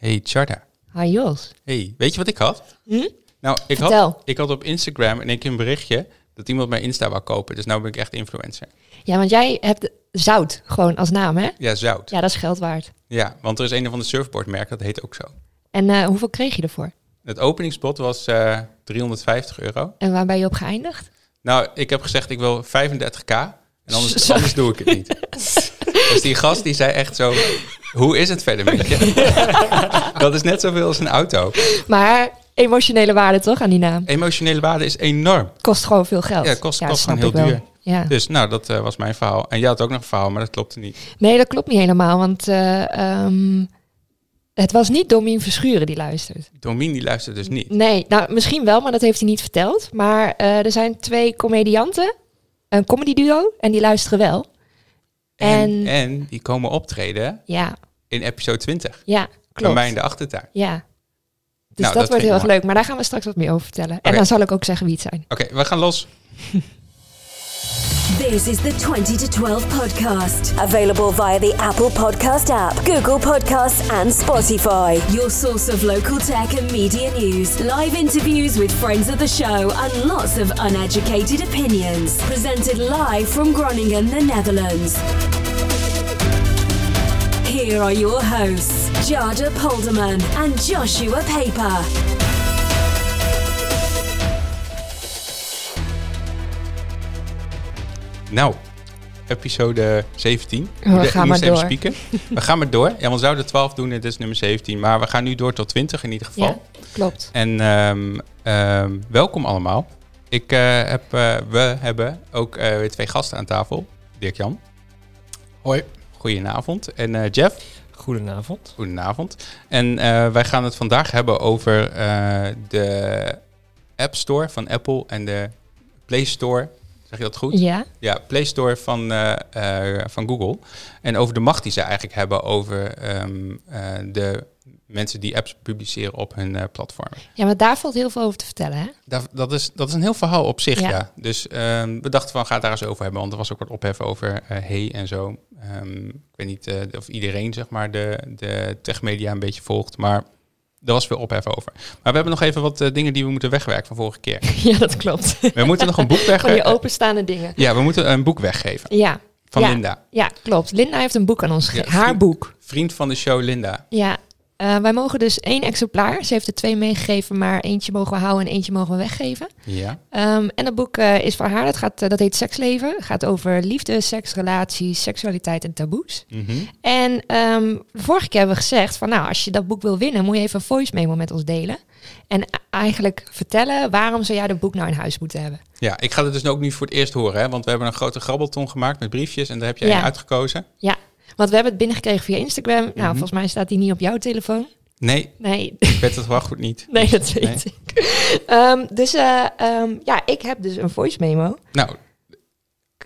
Hey Charda. Hi Jos. Hey, weet je wat ik had? Hm? Nou, ik had, ik had op Instagram in één keer een berichtje dat iemand mijn Insta wou kopen. Dus nou ben ik echt influencer. Ja, want jij hebt zout gewoon als naam, hè? Ja, zout. Ja, Ja, dat is geld waard. want er is een van de surfboardmerken, dat heet ook zo. En eh, hoeveel kreeg je ervoor? Het openingsbod was eh 350 euro. En waar ben je op geëindigd? Nou, ik heb gezegd ik wil 35k. En anders doe ik het niet. dus die gast die zei echt zo, hoe is het verder met je? dat is net zoveel als een auto. Maar emotionele waarde toch aan die naam? Emotionele waarde is enorm. Kost gewoon veel geld. Ja, kost- kost gewoon heel duur. Ja. Dus nou, dat eh, was mijn verhaal. En jij had ook nog een verhaal, maar dat klopte niet. Nee, dat klopt niet helemaal. Want eh, ehm, het was niet Domien Verschuren die luistert. Domien die luistert dus niet. Nee, nou misschien wel, maar dat heeft hij niet verteld. Maar eh, er zijn twee comedianten, een comedy duo, en die luisteren wel. En, En- en die komen optreden Ja, in episode 20. ja, Bij klopt. mij in de achtertuin. Ja. Dus Nou, dat, dat wordt heel erg leuk. Maar daar gaan we straks wat meer over vertellen. En dan zal ik ook zeggen wie het zijn. Oké, we gaan los. This is the 20 to 12 podcast. Available via the Apple Podcast app, Google Podcasts, and Spotify. Your source of local tech and media news, live interviews with friends of the show, and lots of uneducated opinions. Presented live from Groningen, the Netherlands. Here are your hosts, Jada Polderman and Joshua Paper. Nou, episode 17. We gaan maar even door. spieken. We gaan maar door. Ja, we zouden 12 doen, dit is nummer 17. Maar we gaan nu door tot 20 in ieder geval. Ja, klopt. En ehm, ehm, welkom allemaal. Ik eh, heb, eh, we hebben ook eh, weer twee gasten aan tafel. Dirk-Jan. Hoi. Goedenavond. En eh, Jeff. Goedenavond. Goedenavond. En eh, wij gaan het vandaag hebben over eh, de App Store van Apple en de Play Store. Zeg je dat goed? Ja, Ja, Play Store van, eh, eh, van Google. En over de macht die ze eigenlijk hebben over ehm, eh, de mensen die apps publiceren op hun platform. ja, maar daar valt heel veel over te vertellen, hè? Dat, dat, is, dat is een heel verhaal op zich, ja. Ja. Dus ehm, we dachten van, ga het daar eens over hebben. Want er was ook wat ophef over Hey en zo. Ehm, ik weet niet of iedereen zeg maar, de, de techmedia een beetje volgt. Maar er was veel ophef over. Maar we hebben nog even wat eh, dingen die we moeten wegwerken van vorige keer. Ja, dat klopt. We moeten nog een boek Van die weggeven. openstaande dingen. Ja, we moeten een boek weggeven. Ja, Van Ja. Linda. ja, klopt. Linda heeft een boek aan ons gegeven. Ja, Haar boek. Vriend van de show, Linda. Ja, eh, wij mogen dus één exemplaar. Ze heeft er twee meegegeven, maar eentje mogen we houden en eentje mogen we weggeven. Ja. Ehm, en dat boek eh, is voor haar. Dat, gaat, eh, dat heet Seksleven. Het gaat over liefde, seks, relaties, seksualiteit en taboes. Mhm. En de vorige keer hebben we gezegd van nou, als je dat boek wil winnen, moet je even een voice memo met ons delen. En eigenlijk vertellen waarom zou jij dat boek nou in huis moeten hebben. Ja, ik ga het dus ook nu voor het eerst horen. Hè? Want we hebben een grote grabbelton gemaakt met briefjes. En daar heb jij Ja. uitgekozen. Ja, want we hebben het binnengekregen via Instagram. Nou, Mhm. volgens mij staat die niet op jouw telefoon. Nee, Nee, ik weet het wel goed niet. nee dat weet Nee. ik. Ehm, dus eh, ehm, ja, ik heb dus een voice memo. Nou,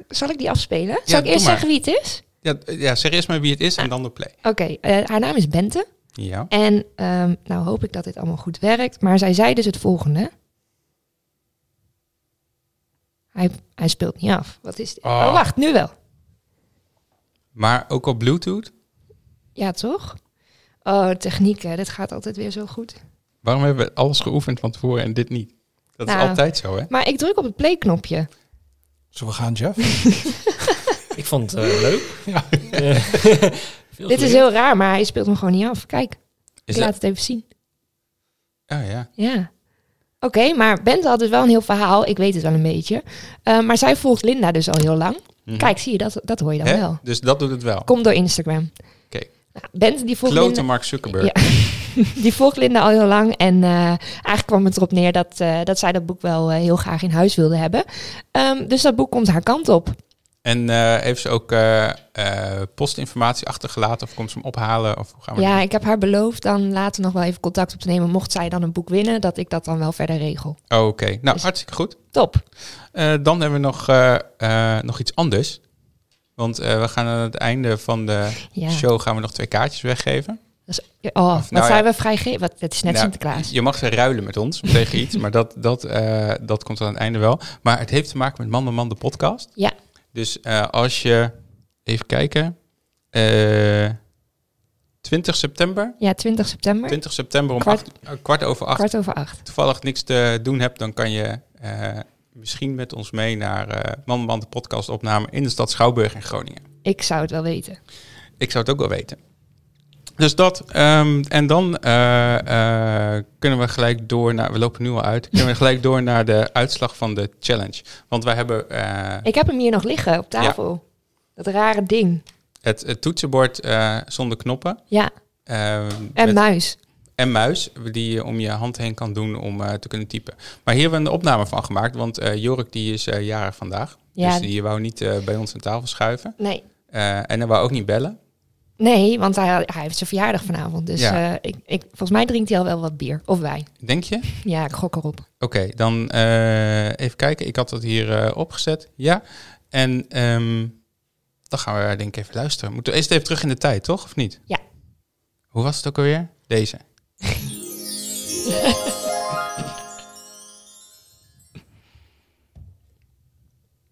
Zal ik die afspelen? Ja, Zal ik eerst zeggen wie het is? ja, ja, zeg eerst maar wie het is en dan de play. Oké, eh, haar naam is Bente. Ja. En ehm, nou hoop ik dat dit allemaal goed werkt. Maar zij zei dus het volgende. Hij, hij speelt niet af. Wat is dit? Oh. Oh, wacht, nu wel. Maar ook op Bluetooth? Ja, toch? Oh, techniek, hè. Dit gaat altijd weer zo goed. Waarom hebben we alles geoefend van tevoren en dit niet? Dat is Nou. altijd zo, hè? Maar ik druk op het play-knopje. Zullen we gaan, Jeff? Ik vond het eh, leuk. Ja. Eh, Dit is heel raar, maar hij speelt hem gewoon niet af. Kijk, Is ik laat dat... het even zien. Oh ja. Ja. Oké, maar Bente had dus wel een heel verhaal. Ik weet het wel een beetje. Eh, maar zij volgt Linda dus al heel lang. Mhm. Kijk, zie je, dat, dat hoor je dan Hè? wel. Dus dat doet het wel. Komt door Instagram. Oké. Nou, Bente die volgt Klote Linda... Mark Zuckerberg. Ja. Die volgt Linda al heel lang. En eh, eigenlijk kwam het erop neer dat, eh, dat zij dat boek wel eh, heel graag in huis wilde hebben. Ehm, dus dat boek komt haar kant op. En eh, heeft ze ook eh, eh, postinformatie achtergelaten of komt ze hem ophalen? Of hoe gaan we Ja, dat ik heb haar beloofd dan later nog wel even contact op te nemen. Mocht zij dan een boek winnen, dat ik dat dan wel verder regel. Oh, Oké, nou Dus- hartstikke goed. Top. Dan hebben we nog, nog iets anders. Want we gaan aan het einde van de Ja. show gaan we nog twee kaartjes weggeven. Dus, oh, wat nou zijn ja. we vrijgeven? Wat, het is net Nou, Sinterklaas. Je mag ze ruilen met ons tegen iets, maar dat, dat, dat komt aan het einde wel. Maar het heeft te maken met Man de Man de podcast. Ja. Dus eh, als je, even kijken, Eh, 20 september. Ja, 20 september, 20 september om Kwart- acht- eh, kwart over acht. kwart over acht. Toevallig niks te doen hebt, dan kan je misschien met ons mee naar Man Man de podcast opname in de stad Schouwburg in Groningen. Ik zou het wel weten. Ik zou het ook wel weten. Dus dat. ehm, en dan eh, eh, kunnen we gelijk door naar. We lopen nu al uit. Kunnen we gelijk door naar de uitslag van de challenge. Want wij hebben eh, Ik heb hem hier nog liggen op tafel. Dat rare ding. het, het toetsenbord zonder knoppen. Ja, ehm, en met- muis. en muis, die je om je hand heen kan doen om te kunnen typen. Maar hier hebben we een opname van gemaakt, want Jorik die is jarig vandaag. Ja. Dus die wou niet bij ons aan tafel schuiven. Nee. En hij wou ook niet bellen. Nee, want hij, hij heeft zijn verjaardag vanavond. Dus Ja. eh, ik, ik, volgens mij drinkt hij al wel wat bier. Of wij. Denk je? Ja, ik gok erop. Oké, dan eh, even kijken. Ik had dat hier eh, opgezet. Ja. En ehm, dan gaan we denk ik even luisteren. Moeten we eerst even terug in de tijd, toch? Of niet? Ja. Hoe was het ook alweer? Deze.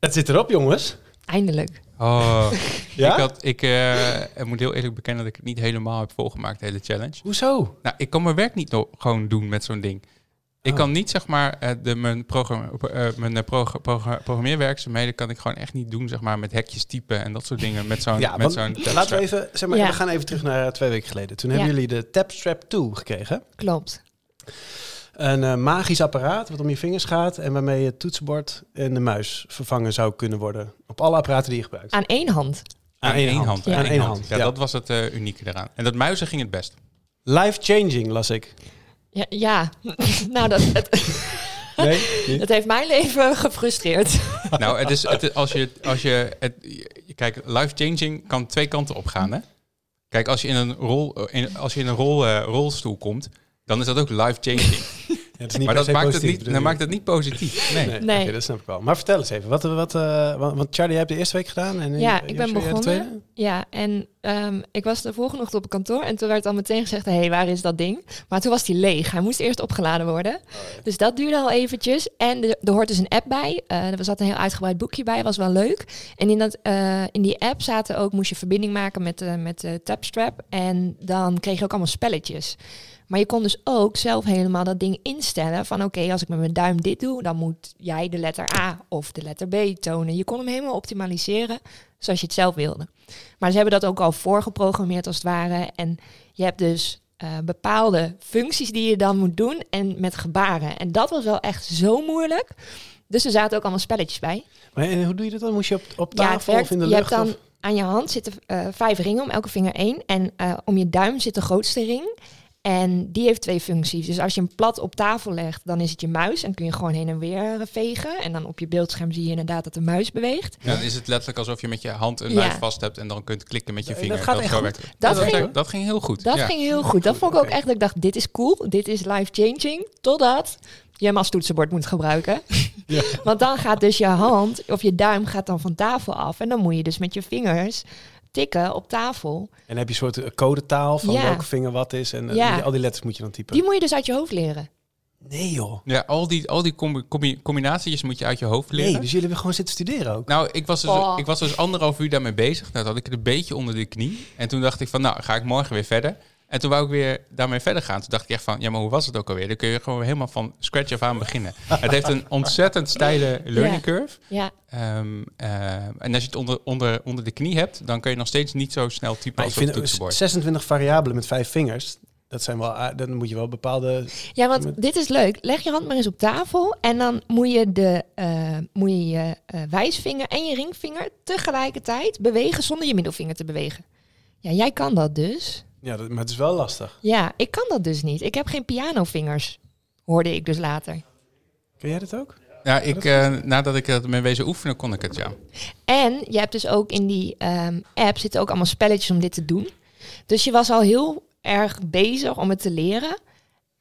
Het zit erop, jongens. Eindelijk. Oh, Ja? ik, had, ik eh, ik moet heel eerlijk bekennen dat ik het niet helemaal heb volgemaakt, de hele challenge. Hoezo? Nou, ik kan mijn werk niet nog gewoon doen met zo'n ding. Ik Oh. kan niet, zeg maar, eh, de, mijn, programma, eh, mijn prog- prog- programmeerwerkzaamheden kan ik gewoon echt niet doen, zeg maar, met hekjes typen en dat soort dingen met zo'n Ja, met zo'n laten we even, zeg maar, Ja. we gaan even terug naar twee weken geleden. Toen Ja. hebben jullie de Tapstrap 2 gekregen. Klopt. Een eh, magisch apparaat wat om je vingers gaat en waarmee je het toetsenbord en de muis vervangen zou kunnen worden. Op alle apparaten die je gebruikt. Aan één hand. Aan één hand. Ja. Aan één hand. Ja, ja. dat was het eh, unieke eraan. En dat muizen ging het best. Life changing las ik. Ja, ja. nou, dat, het, Nee? het heeft mijn leven gefrustreerd. nou, het is, het is- als je, als je, het, je- kijk, life changing kan twee kanten op gaan, hè? Kijk, als je in een, rol, in, als je in een rol, eh, rolstoel komt, dan is dat ook life changing. Ja, het is niet maar dat maakt, het niet, dat maakt het niet positief. Nee. Nee, dat snap ik wel. Maar vertel eens even, wat, wat, eh, want Charlie, jij hebt de eerste week gedaan. En Ja, eh, ik ben begonnen. Ja, en ehm, ik was de volgende ochtend op kantoor en toen werd al meteen gezegd, hé, hey, waar is dat ding? Maar toen was die leeg. Hij moest eerst opgeladen worden. Dus dat duurde al eventjes. En er, er hoort dus een app bij. Eh, er zat een heel uitgebreid boekje bij, was wel leuk. En in, dat, eh, in die app zaten ook, moest je verbinding maken met, de met de Tapstrap. En dan kreeg je ook allemaal spelletjes. Maar je kon dus ook zelf helemaal dat ding instellen van oké, als ik met mijn duim dit doe, dan moet jij de letter A of de letter B tonen. Je kon hem helemaal optimaliseren zoals je het zelf wilde. Maar ze hebben dat ook al voorgeprogrammeerd als het ware. En je hebt dus eh, bepaalde functies die je dan moet doen en met gebaren. En dat was wel echt zo moeilijk. Dus er zaten ook allemaal spelletjes bij. Maar en hoe doe je dat dan? Moest je op, op Ja, het tafel werkt- of in de je lucht? hebt dan of- aan je hand zitten eh, vijf ringen, om elke vinger één. En eh, om je duim zit de grootste ring. En die heeft twee functies. Dus als je hem plat op tafel legt, dan is het je muis. En kun je gewoon heen en weer eh, vegen. En dan op je beeldscherm zie je inderdaad dat de muis beweegt. Ja, dan is het letterlijk alsof je met je hand een Ja. muis vast hebt en dan kunt klikken met je Dat vinger. gaat echt zo goed. werkt het. Dat dat, ging- dat ging heel goed. Dat ja. ging heel goed. Dat vond ik ook echt dat ik dacht, dit is cool. Dit is life-changing. Totdat je hem als toetsenbord moet gebruiken. Ja. Want dan gaat dus je hand of je duim gaat dan van tafel af. En dan moet je dus met je vingers tikken op tafel. En heb je een soort eh, codetaal van Ja. welke vinger wat is. En eh, Ja. al die letters moet je dan typen. Die moet je dus uit je hoofd leren. Nee joh. Ja, al die, al die combi- combi- combinaties moet je uit je hoofd leren. Nee, dus jullie hebben gewoon zitten studeren ook. Nou, ik was, dus, Oh. ik was dus anderhalf uur daarmee bezig. Nou, toen had ik het een beetje onder de knie. En toen dacht ik van, nou, ga ik morgen weer verder. En toen wou ik weer daarmee verder gaan. Toen dacht ik echt van, ja, maar hoe was het ook alweer? Dan kun je gewoon helemaal van scratch af aan beginnen. het heeft een ontzettend steile learning curve. Ja, Ehm, eh, en als je het onder, onder, onder de knie hebt, dan kun je nog steeds niet zo snel typen Maar ik als op het vind toetsenbord. 26 variabelen met vijf vingers. Dat zijn wel, dan moet je wel bepaalde. ja want dit is leuk. Leg je hand maar eens op tafel. En dan moet je de eh, moet je, je eh, wijsvinger en je ringvinger tegelijkertijd bewegen zonder je middelvinger te bewegen. Ja, jij kan dat dus. Ja, dat, maar het is wel lastig. Ja, ik kan dat dus niet. Ik heb geen pianovingers, hoorde ik dus later. Kun jij dat ook? Ja, ik, eh, nadat ik het mee wezen oefenen, kon ik het, ja. En je hebt dus ook in die ehm, app zitten ook allemaal spelletjes om dit te doen. Dus je was al heel erg bezig om het te leren.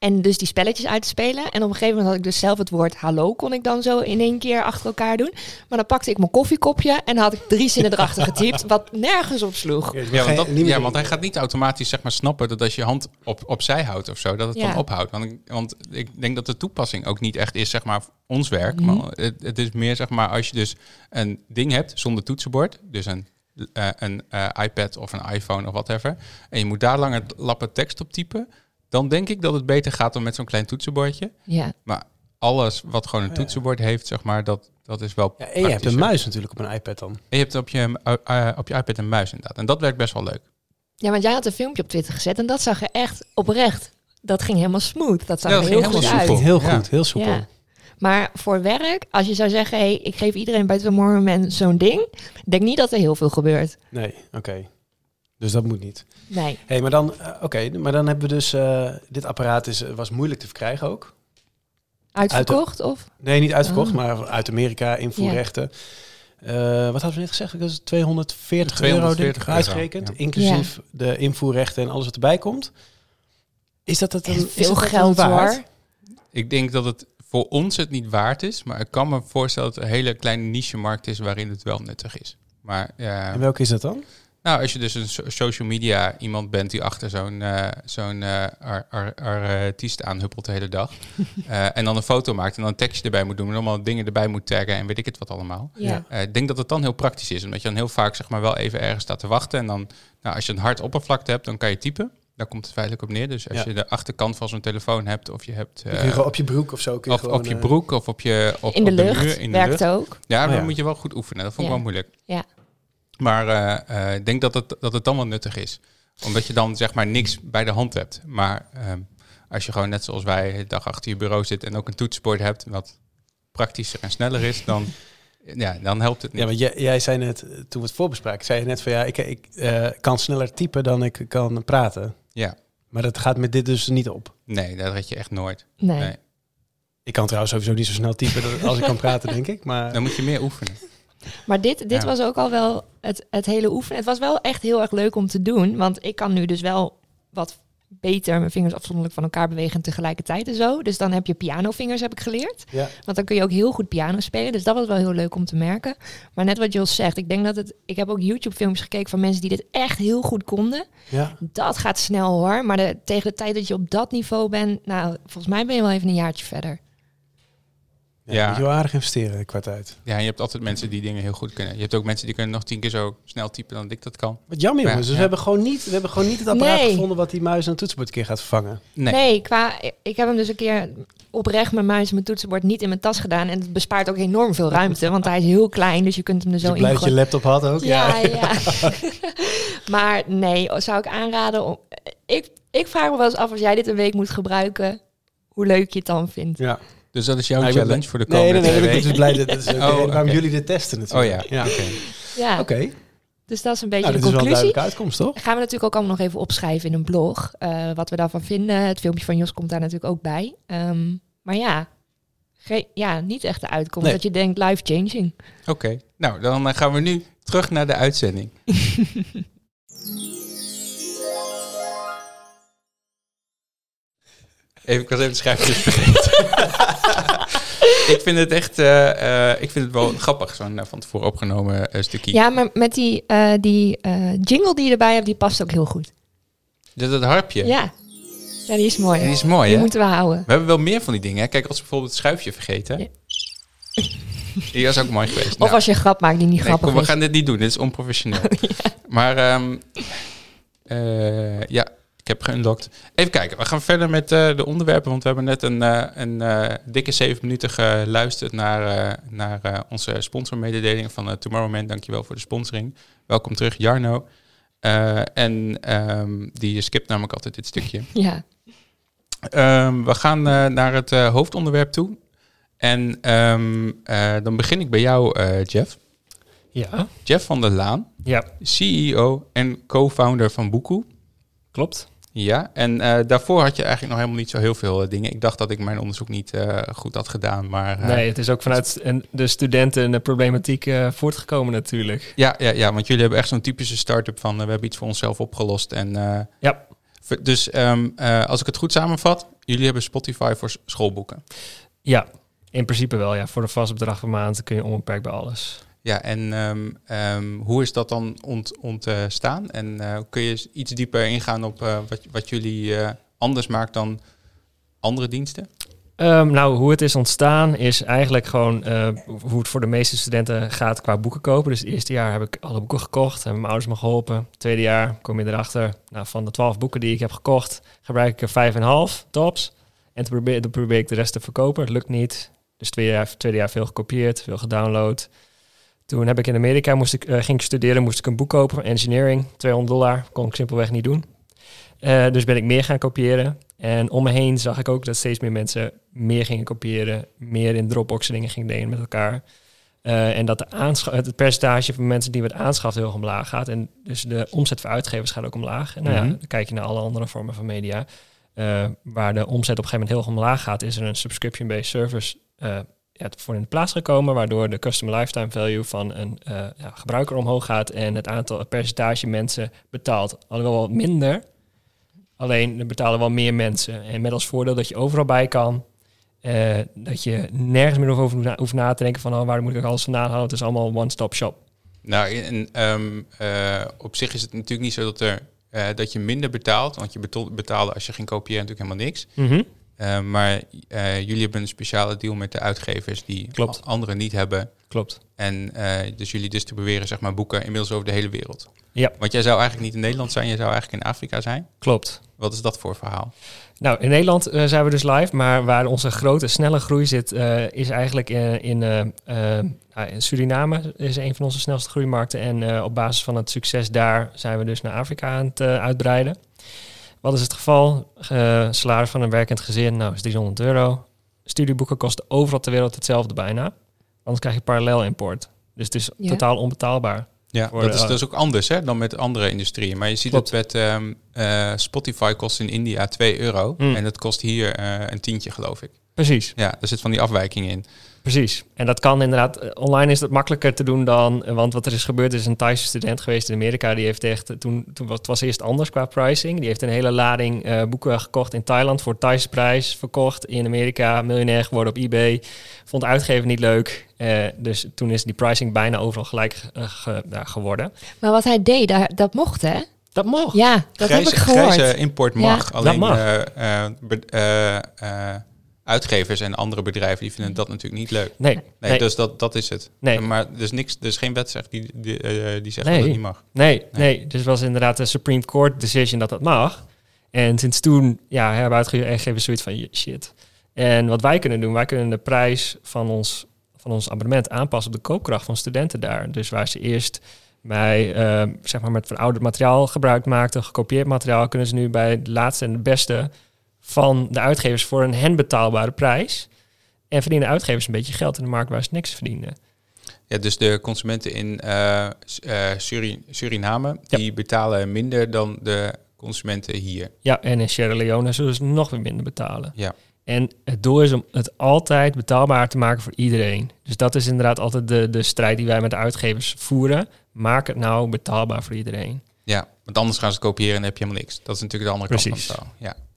En dus die spelletjes uit te spelen. En op een gegeven moment had ik dus zelf het woord hallo kon ik dan zo in één keer achter elkaar doen. Maar dan pakte ik mijn koffiekopje en dan had ik drie zinnen erachter getypt, wat nergens op sloeg. Ja, want, dat, ja, want hij gaat niet automatisch zeg maar, snappen dat als je hand op, opzij houdt of zo, dat het Ja. dan ophoudt. Want ik, want ik denk dat de toepassing ook niet echt is zeg maar ons werk. Mhm. Maar het, het is meer zeg maar als je dus een ding hebt zonder toetsenbord, dus een eh, een eh, iPad of een iPhone of whatever, en je moet daar langer lappen tekst op typen, dan denk ik dat het beter gaat dan met zo'n klein toetsenbordje. Ja. Maar alles wat gewoon een toetsenbord heeft, zeg maar, dat, dat is wel Ja, en je hebt een muis natuurlijk op een iPad dan. En je hebt op je, eh, eh, op je iPad een muis inderdaad. En dat werkt best wel leuk. ja, want jij had een filmpje op Twitter gezet en dat zag er echt oprecht. Dat ging helemaal smooth. Dat zag Ja, er heel ging goed helemaal uit. soepel. Heel Ja. goed, heel soepel. Ja. Maar voor werk, als je zou zeggen, hey, ik geef iedereen bij Tomorrowland zo'n ding, denk niet dat er heel veel gebeurt. Nee, oké. Dus dat moet niet. Nee. hey, maar dan, eh, oké, maar dan hebben we dus, eh, dit apparaat is, was moeilijk te verkrijgen ook. Uitverkocht of? Nee, niet uitverkocht, Oh. maar uit Amerika, invoerrechten. Eh, wat hadden we net gezegd? Dat is 240, 240 euro denk ik, euro, uitgerekend, ja. inclusief de invoerrechten en alles wat erbij komt. Is dat het een, veel dat geld dan waard? hoor. Ik denk dat het voor ons het niet waard is, maar ik kan me voorstellen dat het een hele kleine niche-markt is waarin het wel nuttig is. Maar En welke is dat dan? Nou, als je dus een so- social media iemand bent die achter zo'n eh, zo'n eh, ar- ar- artiest aanhuppelt de hele dag, eh, en dan een foto maakt en dan een tekstje erbij moet doen, en allemaal dingen erbij moet taggen en weet ik het wat allemaal. Ja. Eh, ik denk dat het dan heel praktisch is, omdat je dan heel vaak zeg maar wel even ergens staat te wachten. En dan, nou, als je een hard oppervlakte hebt, dan kan je typen. Daar komt het feitelijk op neer. Dus als Ja. je de achterkant van zo'n telefoon hebt, of je hebt eh, op je broek of zo? Kun je of gewoon, op je broek of op je op, In de op lucht muur, in de werkt lucht. ook. Ja, dan Oh ja. moet je wel goed oefenen. Dat vond ik Ja. wel moeilijk. Ja. Maar eh, eh, ik denk dat het, dat het dan wel nuttig is. Omdat je dan zeg maar niks bij de hand hebt. Maar ehm, als je gewoon net zoals wij de dag achter je bureau zit en ook een toetsenbord hebt, wat praktischer en sneller is, dan, ja, dan helpt het niet. Ja, want jij, jij zei net, toen we het voorbespraken, zei je net van ja, ik, ik eh, kan sneller typen dan ik kan praten. Ja, Maar dat gaat met dit dus niet op. nee, dat red je echt nooit. Nee. Nee. Ik kan trouwens sowieso niet zo snel typen als ik kan praten, denk ik. Maar Dan moet je meer oefenen. Maar dit, dit Ja. was ook al wel het, het hele oefenen. Het was wel echt heel erg leuk om te doen. Want ik kan nu dus wel wat beter mijn vingers afzonderlijk van elkaar bewegen en tegelijkertijd en zo. Dus dan heb je pianovingers, heb ik geleerd. ja, Want dan kun je ook heel goed piano spelen. Dus dat was wel heel leuk om te merken. Maar net wat Jos zegt, ik denk dat het... Ik heb ook YouTube-filmpjes gekeken van mensen die dit echt heel goed konden. ja. Dat gaat snel hoor. Maar de, tegen de tijd dat je op dat niveau bent... Nou, volgens mij ben je wel even een jaartje verder. Ja. Ja. Moet je wel aardig investeren qua tijd. Ja, en je hebt altijd mensen die dingen heel goed kunnen. Je hebt ook mensen die kunnen nog tien keer zo snel typen dan ik dat kan. Wat jammer Ja, jongens, dus ja. we, hebben gewoon niet, we hebben gewoon niet het apparaat Nee. gevonden wat die muis en het toetsenbord een keer gaat vervangen. Nee. Nee, qua, ik heb hem dus een keer oprecht mijn muis en mijn toetsenbord niet in mijn tas gedaan. En het bespaart ook enorm veel ruimte, want hij is heel klein, dus je kunt hem er Dus zo ik blij dat je in laptop had ook. Ja, ja. maar nee, zou ik aanraden om... Ik, ik vraag me wel eens af als jij dit een week moet gebruiken, hoe leuk je het dan vindt. Ja. Dus dat is jouw Nou, challenge voor de Nee, komende nee, nee, twee ik ben dus blij dat dat is Oh, jullie dit testen Oh natuurlijk. ja, oké. Ja, Oké, dus dat is een beetje nou, de is wel een conclusie. duidelijke uitkomst, toch? Gaan we natuurlijk ook allemaal nog even opschrijven in een blog. eh, wat we daarvan vinden. Het filmpje van Jos komt daar natuurlijk ook bij. Ehm, maar ja, ja, niet echt de uitkomst Nee. dat je denkt life-changing. Oké, nou dan eh, gaan we nu terug naar de uitzending. Even, ik was even de schrijfjes vergeten. Ik vind het echt, eh, eh, ik vind het wel grappig, zo'n eh, van tevoren opgenomen stukje. Ja, maar met die, die jingle die je erbij hebt, die past ook heel goed. Dat, dat harpje, Ja, ja die is mooi. die is mooi Die hè? moeten we houden. We hebben wel meer van die dingen. Hè? Kijk, als we bijvoorbeeld het schuifje vergeten. Ja. Die was ook mooi geweest. Of Nou, als je een grap maakt die niet nee, grappig kom, we is. gaan dit niet doen. Dit is onprofessioneel. Maar ehm, eh, ja, ik heb geunlocked. Even kijken, we gaan verder met eh, de onderwerpen. Want we hebben net een, eh, een eh, dikke zeven minuten geluisterd naar, eh, naar eh, onze sponsormededeling van uh, Tomorrowman. Dankjewel voor de sponsoring. Welkom terug, Jarno. Eh, en ehm, die skipt namelijk altijd dit stukje. Ja, Ehm, we gaan eh, naar het eh, hoofdonderwerp toe. En ehm, eh, dan begin ik bij jou, eh, Jeff. Ja, Jeff van der Laan, ja, CEO en co-founder van Boekoe. klopt. Ja, en eh, daarvoor had je eigenlijk nog helemaal niet zo heel veel eh, dingen. Ik dacht dat ik mijn onderzoek niet eh, goed had gedaan, maar... Nee, het is ook vanuit een- de studenten en de problematiek voortgekomen natuurlijk. Ja, ja, ja, want jullie hebben echt zo'n typische start-up van... we hebben iets voor onszelf opgelost. En, Ja. Dus ehm, eh, als ik het goed samenvat, jullie hebben Spotify voor schoolboeken. Ja, in principe wel. Ja. Voor een vast bedrag per maand kun je onbeperkt bij alles. Ja, en ehm, ehm, hoe is dat dan ont, ontstaan? En eh, kun je iets dieper ingaan op eh, wat, wat jullie eh, anders maakt dan andere diensten? Ehm, nou, hoe het is ontstaan is eigenlijk gewoon hoe het voor de meeste studenten gaat qua boeken kopen. Dus het eerste jaar heb ik alle boeken gekocht, hebben mijn ouders me geholpen. Tweede jaar kom je erachter, nou, van de twaalf boeken die ik heb gekocht, gebruik ik er vijf en half tops. En dan probeer ik de rest te verkopen. Het lukt niet. Dus jaar, tweede jaar veel gekopieerd, veel gedownload. Toen heb ik in Amerika, moest ik, eh, ging ik studeren, moest ik een boek kopen engineering. 200 dollar, kon ik simpelweg niet doen. Eh, dus ben ik meer gaan kopiëren. En om me heen zag ik ook dat steeds meer mensen meer gingen kopiëren, meer in Dropbox dingen gingen delen met elkaar. Eh, en dat de het percentage van mensen die het aanschaft heel omlaag gaat. En dus de omzet voor uitgevers gaat ook omlaag. En nou ja, Mhm. dan kijk je naar alle andere vormen van media. waar de omzet op een gegeven moment heel omlaag gaat, is er een subscription-based service ja, voor in de plaats gekomen. Waardoor de customer lifetime value van een eh, ja, gebruiker omhoog gaat. En het aantal het percentage mensen betaalt. Alhoewel wat minder. Alleen er betalen wel meer mensen. En met als voordeel dat je overal bij kan. Eh, dat je nergens meer over hoeft na, hoeft na te denken van oh, waar moet ik alles vandaan halen. Het is allemaal one-stop shop. Nou, en, ehm, eh, op zich is het natuurlijk niet zo dat, er, dat je minder betaalt. Want je betaalde als je ging kopiëren natuurlijk helemaal niks. Eh, maar eh, jullie hebben een speciale deal met de uitgevers die Klopt. anderen niet hebben. Klopt. En eh, dus jullie distribueren zeg maar, boeken inmiddels over de hele wereld. Ja. Want jij zou eigenlijk niet in Nederland zijn, jij zou eigenlijk in Afrika zijn. Klopt. Wat is dat voor verhaal? Nou, in Nederland zijn we dus live, maar waar onze grote, snelle groei zit, is eigenlijk in, in, nou, in Suriname is een van onze snelste groeimarkten. En op basis van het succes daar zijn we dus naar Afrika aan het uitbreiden. Wat is het geval? Eh, salaris van een werkend gezin, nou, is 300 euro. Studieboeken kosten overal ter wereld hetzelfde bijna. Anders krijg je parallel import. Dus het is Ja. totaal onbetaalbaar. Ja, Voor dat de- is, dat is ook anders hè, dan met andere industrieën. Maar je ziet Klopt. het met ehm, eh, Spotify kost in India 2 euro. Mm. En dat kost hier eh, een tientje, geloof ik. Precies. Ja, er zit van die afwijking in. Precies. En dat kan inderdaad, eh, online is dat makkelijker te doen dan, eh, want wat er is gebeurd is een Thaise student geweest in Amerika, die heeft echt, eh, toen, toen was het was eerst anders qua pricing, die heeft een hele lading eh, boeken gekocht in Thailand voor Thaise prijs, verkocht in Amerika, miljonair geworden op eBay, vond de uitgever niet leuk, eh, dus toen is die pricing bijna overal gelijk eh, ge- geworden. Maar wat hij deed, daar, dat mocht hè? Dat mocht. Ja, dat grijze, heb ik gehoord. grijze import mag. Ja. Alleen Dat mag. eh, eh, eh, eh, uitgevers en andere bedrijven die vinden dat natuurlijk niet leuk. Nee, Nee, nee, dus dat, dat is het. Nee. Maar er is niks, er is geen wet zegt die, die, eh, die zegt Nee. dat het niet mag. Nee, nee. Dus het was inderdaad een Supreme Court decision dat dat mag. En sinds toen ja, hebben uitgevers zoiets van shit. En wat wij kunnen doen, wij kunnen de prijs van ons, van ons abonnement aanpassen op de koopkracht van studenten daar. Dus waar ze eerst bij, eh, zeg maar met verouderd materiaal gebruik maakten, gekopieerd materiaal, kunnen ze nu bij de laatste en de beste van de uitgevers voor een hen betaalbare prijs. En verdienen de uitgevers een beetje geld in de markt waar ze niks verdienen. Ja, dus de consumenten in eh, eh, Suri- Suriname, Ja. die betalen minder dan de consumenten hier. Ja, en in Sierra Leone zullen ze nog weer minder betalen. Ja. En het doel is om het altijd betaalbaar te maken voor iedereen. Dus dat is inderdaad altijd de, de strijd die wij met de uitgevers voeren. Maak het nou betaalbaar voor iedereen. Ja, want anders gaan ze kopiëren en heb je helemaal niks. Dat is natuurlijk de andere Precies. kant van het verhaal. Ja.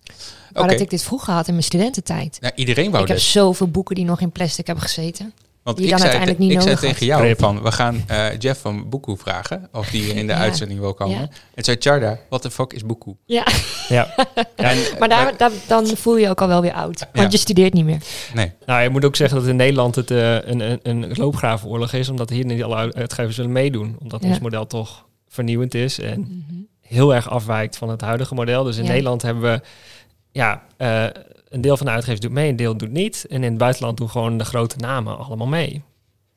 Maar Oké, dat ik dit vroeger had in mijn studententijd. nou, iedereen wou ik heb zoveel boeken die nog in plastic hebben gezeten. Want die ik dan zei, uiteindelijk niet ik zei tegen had. jou van, we gaan eh, Jeff van Boekoe vragen of die in de Ja. uitzending wil komen. Ja. En zei Charda, what the fuck is Boekoe? Ja, Ja. En, maar daar, daar- dan voel je je ook al wel weer oud. Want Ja. je studeert niet meer. Nee, Nou, je moet ook zeggen dat in Nederland het eh, een, een, een loopgravenoorlog is. Omdat hier niet alle uitgevers willen meedoen. Omdat Ja. ons model toch vernieuwend is. En heel erg afwijkt van het huidige model. Dus in Ja. Nederland hebben we... Ja, eh, een deel van de uitgevers doet mee, een deel doet niet. En in het buitenland doen gewoon de grote namen allemaal mee.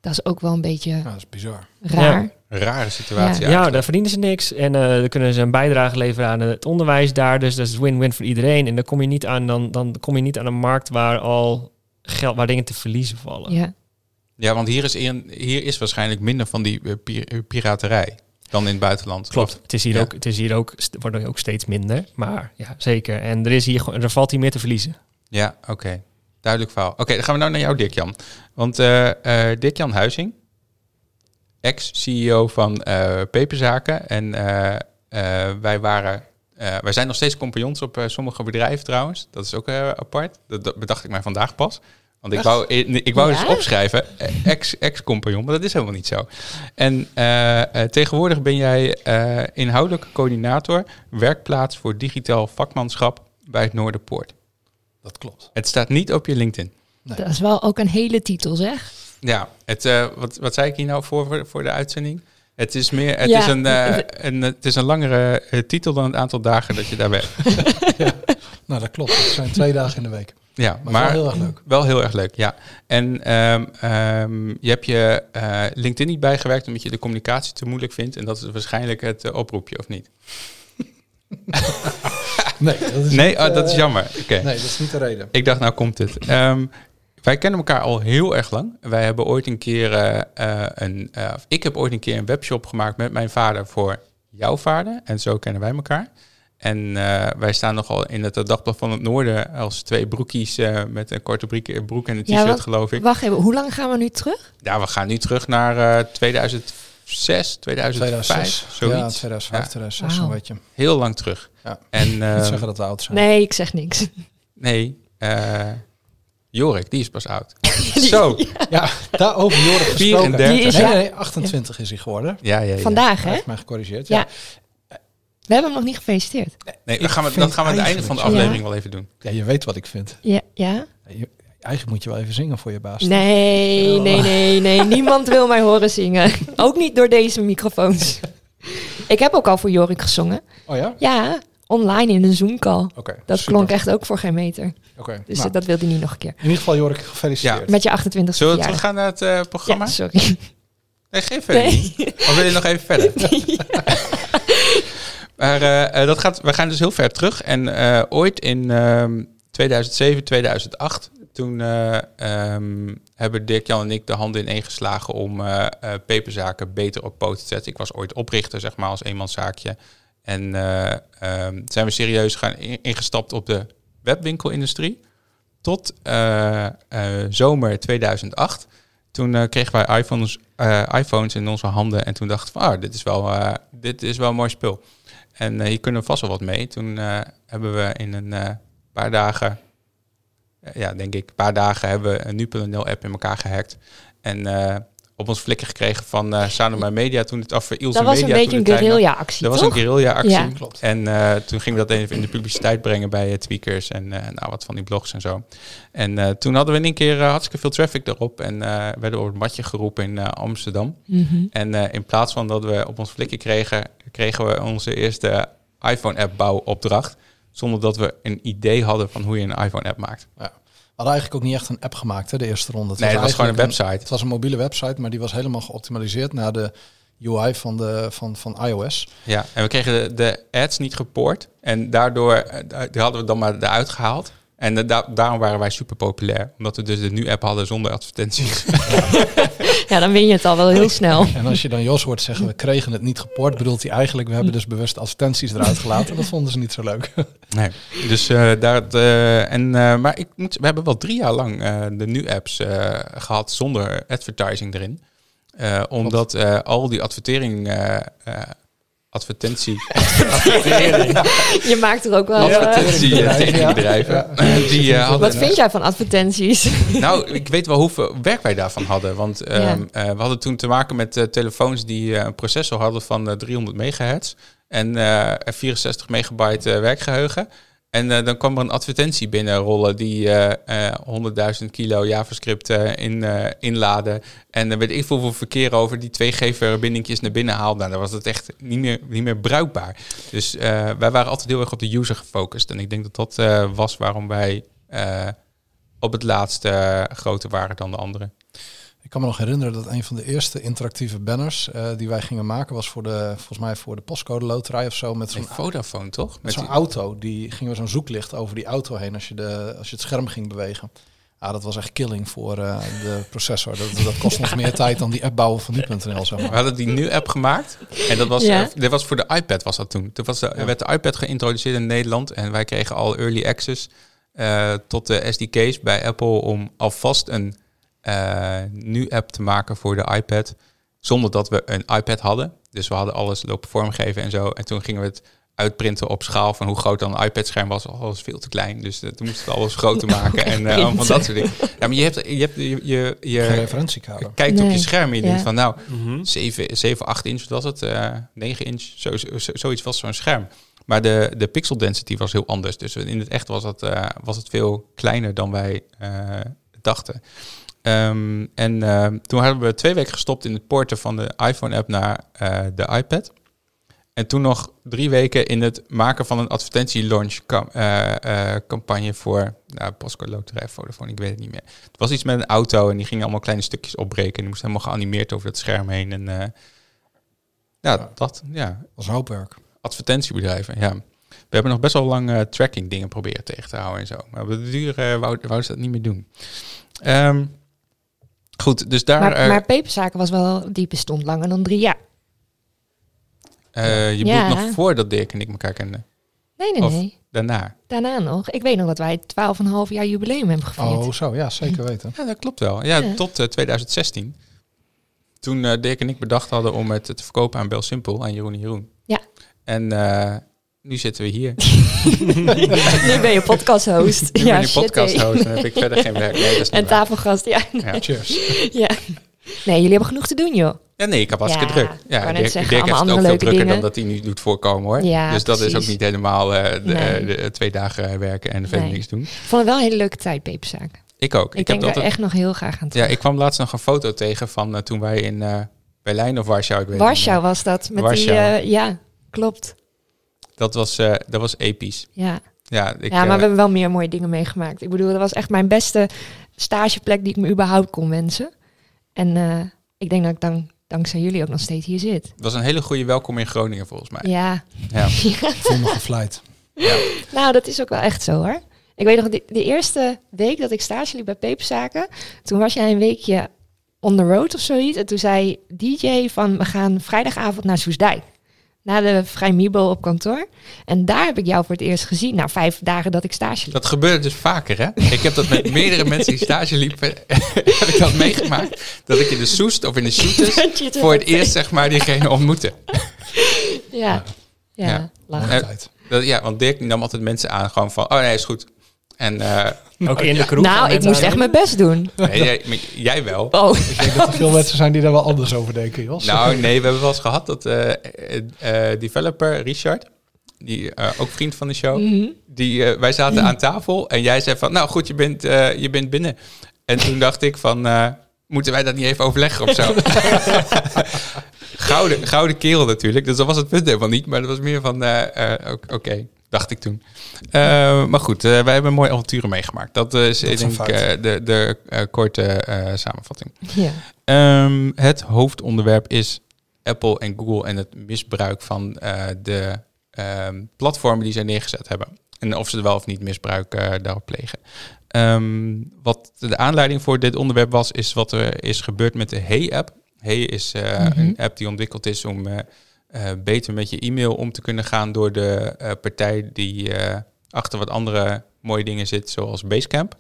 Dat is ook wel een beetje Ja, dat is bizar. raar. rare situatie Ja. Ja, daar verdienen ze niks. En eh, dan kunnen ze een bijdrage leveren aan het onderwijs daar. Dus dat is win-win voor iedereen. En dan kom je niet aan, dan, dan kom je niet aan een markt waar al geld, waar dingen te verliezen vallen. Ja. Ja, want hier is, een- hier is waarschijnlijk minder van die eh, piraterij dan in het buitenland. Klopt. Het is hier Ja. ook, het is hier ook, wordt ook steeds minder. Maar ja, zeker. En er, is hier, gewoon- er valt hier meer te verliezen. Ja, oké. Duidelijk verhaal. Oké, dan gaan we nou naar jou, Dick-Jan. Want eh Dick-Jan Huizing, ex-CEO van eh Peperzaken. En wij waren... wij zijn nog steeds compagnons op sommige bedrijven trouwens. Dat is ook apart. Dat, dat bedacht ik mij vandaag pas. Want ik wou, ik, ik wou Ja? dus opschrijven, eh, ex- ex-compagnon, maar dat is helemaal niet zo. En eh, eh, tegenwoordig ben jij eh, inhoudelijke coördinator werkplaats voor digitaal vakmanschap bij het Noorderpoort. Dat klopt. Het staat niet op je LinkedIn. Dat is wel ook een hele titel, zeg. Ja, het, eh, wat, wat zei ik hier nou voor, voor, de uitzending? Het is, meer, het Ja. is, een, eh, een, het is een langere titel dan het aantal dagen dat je daar bent. Nou, dat klopt. Het zijn twee dagen in de week. Ja, Maar, maar, wel heel erg leuk. Wel heel erg leuk, ja. En ehm, ehm, je hebt je eh, LinkedIn niet bijgewerkt omdat je de communicatie te moeilijk vindt. En dat is waarschijnlijk het eh, oproepje, of niet? Nee, dat is, Nee, niet, oh, dat is eh, jammer. Oké. Nee, dat is niet de reden. Ik dacht, nou komt het. Ehm, wij kennen elkaar al heel erg lang. Wij hebben ooit een keer een. ik heb ooit een keer een webshop gemaakt met mijn vader voor jouw vader. En zo kennen wij elkaar. En eh, wij staan nogal in het Dagblad van het Noorden als twee broekies eh, met een korte broek, broek en een Ja, t-shirt, wat- geloof ik. Wacht even, hoe lang gaan we nu terug? Ja, we gaan nu terug naar eh 2006, 2005, 2006. zoiets. Ja, 2005, Ja. 2006, zo'n Wauw. beetje. Heel lang terug. Ja. En Niet eh, zeggen dat we oud zijn. Nee, ik zeg niks. nee, eh, Jorik, die is pas oud. Zo, Ja, daarover Jorik gesproken. 34. Die is- Nee, nee, nee, 28 is hij geworden. ja, ja, ja. Vandaag, Hij hè? heeft mij gecorrigeerd. Ja. Ja. We hebben hem nog niet gefeliciteerd. Nee, Ik dat gaan we, dat gaan we aan het einde van de aflevering wel even doen. ja, je weet wat ik vind. Ja? ja? Je- eigenlijk moet je wel even zingen voor je baas. Nee, nee, nee, nee. Niemand wil mij horen zingen. Ook niet door deze microfoons. Ik heb ook al voor Jorik gezongen. Oh ja? Ja, online in een Zoom-call. Oké. Dat super. klonk echt ook voor geen meter. Oké. Dus nou, dat wilde hij niet nog een keer. In ieder geval Jorik, gefeliciteerd. Met je 28 Zullen we teruggaan naar het eh, programma? Ja, sorry. Nee, geef verder Nee. Of wil je nog even verder? maar eh, dat gaat, we gaan dus heel ver terug. En eh, ooit in ehm 2007, 2008... toen eh, ehm, hebben Dirk-Jan en ik de handen ineen geslagen... om peperzaken beter op poten te zetten. Ik was ooit oprichter, zeg maar, als eenmanszaakje. En eh, ehm, zijn we serieus gaan in- ingestapt op de webwinkelindustrie. Tot zomer 2008. Toen kregen wij iPhones, iPhones in onze handen en toen dachten we, ah, dit is wel, dit is wel een mooi spul. En eh, hier kunnen we vast wel wat mee. Toen eh, hebben we in een eh, paar dagen, ja, denk ik, een paar dagen hebben we een nu.nl app in elkaar gehackt. En eh, op ons flikker gekregen van eh Sanoma Media toen het af Ilse Dat was Media een beetje een guerrilla-actie, Dat was een guerrilla-actie. Ja. Klopt. En eh, toen gingen we dat even in de publiciteit brengen bij tweakers en eh, nou, wat van die blogs en zo. En eh, toen hadden we in één keer hartstikke veel traffic erop en eh, werden we op het matje geroepen in eh, Amsterdam. Mhm. En eh, in plaats van dat we op ons flikken kregen, kregen we onze eerste iPhone-app bouwopdracht. Zonder dat we een idee hadden van hoe je een iPhone-app maakt. We hadden eigenlijk ook niet echt een app gemaakt, hè, de eerste ronde. nee, het was gewoon een website. Het was een mobiele website, maar die was helemaal geoptimaliseerd naar de UI van, de, van, van iOS. Ja, en we kregen de, de ads niet gepoord. En daardoor eh, hadden we dan maar eruit gehaald. En eh, da- daarom waren wij super populair. Omdat we dus de nu-app hadden zonder advertenties. Ja, dan win je het al wel heel snel. En als je dan Jos hoort zeggen, we kregen het niet geport, bedoelt hij eigenlijk, we hebben dus bewust advertenties eruit gelaten. Dat vonden ze niet zo leuk. Nee, dus eh, daar. eh, en, eh, maar ik moet, we hebben wel drie jaar lang eh, de nu-apps eh, gehad zonder advertising erin. Eh, omdat eh, al die advertering. Eh, eh, advertentie. Je maakt er ook wel... eh, advertentie eh, tegenbedrijven. Die eh, hadden. wat vind jij van advertenties? Nou, ik weet wel hoeveel werk wij daarvan hadden. Want ehm, eh, we hadden toen te maken met eh, telefoons die eh, een processor hadden van eh, 300 megahertz. En eh, 64 megabyte eh, werkgeheugen. En eh, dan kwam er een advertentie binnenrollen die eh, eh, 100.000 kilo JavaScript eh, in, eh, inladen. En dan weet ik veel verkeer over die 2G-verbindingjes naar binnen haalde. Nou, dan was het echt niet meer, niet meer bruikbaar. Dus eh, wij waren altijd heel erg op de user gefocust. En ik denk dat dat eh, was waarom wij eh, op het laatste eh, groter waren dan de anderen. Ik kan me nog herinneren dat een van de eerste interactieve banners eh, die wij gingen maken was voor de, volgens mij voor de postcode loterij of zo. Met zo'n Vodafone, toch? met Met zo'n die- auto. Die gingen we zo'n zoeklicht over die auto heen als je, de, als je het scherm ging bewegen. Ah, dat was echt killing voor eh, de processor. Dat, dat kost ons meer tijd dan die app bouwen van nu.nl, zeg We maar. hadden die nu-app gemaakt. En dat was, Ja. eh, dit was voor de iPad was dat toen. Toen was de, werd de iPad geïntroduceerd in Nederland. En wij kregen al early access eh, tot de SDK's bij Apple... om alvast een nu-app te maken voor de iPad. Zonder dat we een iPad hadden. Dus we hadden alles lopen vormgeven en zo. En toen gingen we het uitprinten op schaal van hoe groot dan een iPad-scherm was. Alles veel te klein. Dus eh, toen moesten we alles groter maken. En eh, allemaal van dat soort dingen. Ja, maar je hebt, je, hebt, je, je, je referentiekader. kijkt op je scherm en je denkt van nou, Mhm. 7, 7 8 inch, wat was het? eh 9 inch, zo, zo, zoiets was zo'n scherm. Maar de, de pixel density was heel anders. Dus in het echt was het, eh, was het veel kleiner dan wij eh, dachten. Ehm, en ehm, toen hebben we twee weken gestopt in het porten van de iPhone-app naar eh, de iPad. En toen nog drie weken in het maken van een advertentie-launch-campagne voor nou, Postcode Loterij, Vodafone, ik weet het niet meer. Het was iets met een auto en die ging allemaal kleine stukjes opbreken. En die moest helemaal geanimeerd over het scherm heen. En ja, dat, ja, was hoopwerk. advertentiebedrijven, ja. We hebben nog best wel lang tracking dingen proberen tegen te houden en zo. Maar op de duur wou, wou ze dat niet meer doen. Ehm, goed, dus daar... Maar, eh, maar peperzaken was wel, die bestond langer dan drie jaar. eh, je Ja. bedoelt nog voordat Dirk en ik elkaar kenden. Nee, nee, Of- nee. Daarna. Daarna nog. Ik weet nog dat wij 12,5 jaar jubileum hebben gevierd. Oh, zo. Ja, zeker weten. Ja, dat klopt wel. Ja, Ja. tot eh, 2016. Toen eh Dirk en ik bedacht hadden om het te verkopen aan Bel Simpel, aan Jeroen en Jeroen. Ja. En eh, nu zitten we hier. nu ben je podcast-host. Nu ja, ben je shit, podcast hé. host en heb ik verder geen werk. Nee, En tafelgast, ja. Ja. Cheers. ja. Nee, jullie hebben genoeg te doen, joh. Ja, nee, ik heb hartstikke Ja, druk. ik Ja, net Dirk, zeggen, Dirk heeft allemaal het ook andere veel drukker leuke dan dat hij nu doet voorkomen hoor. Ja, dus dat is ook niet helemaal eh, de, Nee. de, twee dagen werken en verder Nee. niks doen. Ik vond het wel een hele leuke tijd, peperzaken. Ik ook. Ik, heb denk er altijd- echt nog heel graag aan Ja, terug. ik kwam laatst nog een foto tegen van eh, toen wij in eh, Berlijn of Warschau, ik weet Warschau was dat. Met Warschau. die, eh, ja, klopt. Dat was, eh, dat was episch. Ja. Ja, ik, ja, maar eh, we hebben wel meer mooie dingen meegemaakt. Ik bedoel, dat was echt mijn beste stageplek die ik me überhaupt kon wensen. En eh, ik denk dat ik dan dankzij jullie ook nog steeds hier zit. Het was een hele goede welkom in Groningen volgens mij. Ja, Ja. Ik voel me gevleid. nou dat is ook wel echt zo hoor. Ik weet nog, de, de eerste week dat ik stage liep bij Peperzaken, toen was jij een weekje on the road of zoiets. En toen zei DJ van, we gaan vrijdagavond naar Soesdijk. Na de Vrijmibo op kantoor. En daar heb ik jou voor het eerst gezien. Na vijf dagen dat ik stage liep. Dat gebeurde dus vaker, hè? Ik heb dat met meerdere mensen die stage liepen, heb ik dat meegemaakt. Dat ik in de Soest of in de Shooters het voor het eerst, zeg maar, diegene ontmoette. Ja, ja, Ja. ja, want Dirk nam altijd mensen aan gewoon van, oh nee, is goed. En eh, Ook in de kroeg. Nou, ik moest echt mijn best doen. nee, jij, wel. Oh, Ik denk dat er veel mensen zijn die daar wel anders over denken, Jos. Nou, nee, we hebben wel eens gehad dat eh, eh, eh, developer Richard, die eh, ook vriend van de show, Mhm. die, eh, wij zaten aan tafel en jij zei van, nou goed, je bent, eh, je bent binnen. En toen dacht ik van, eh, moeten wij dat niet even overleggen of zo? gouden, gouden kerel natuurlijk, dus dat was het punt helemaal niet. Maar dat was meer van, eh, eh, oké, oké, dacht ik toen. Eh, maar goed, eh, wij hebben mooie avonturen meegemaakt. Dat is, Dat ik is een denk, eh, de, de eh, korte eh, samenvatting. ja. Ehm, het hoofdonderwerp is Apple en Google en het misbruik van eh, de ehm, platformen die zij neergezet hebben. En of ze er wel of niet misbruik eh, daarop plegen. Ehm, wat de aanleiding voor dit onderwerp was, is wat er is gebeurd met de Hey-app. Hey is eh, Mhm. een app die ontwikkeld is om eh, eh, beter met je e-mail om te kunnen gaan door de eh, partij die eh, achter wat andere mooie dingen zit, zoals Basecamp.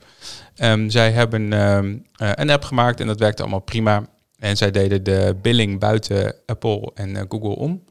Ehm, zij hebben ehm, eh, een app gemaakt en dat werkte allemaal prima. En zij deden de billing buiten Apple en Google om.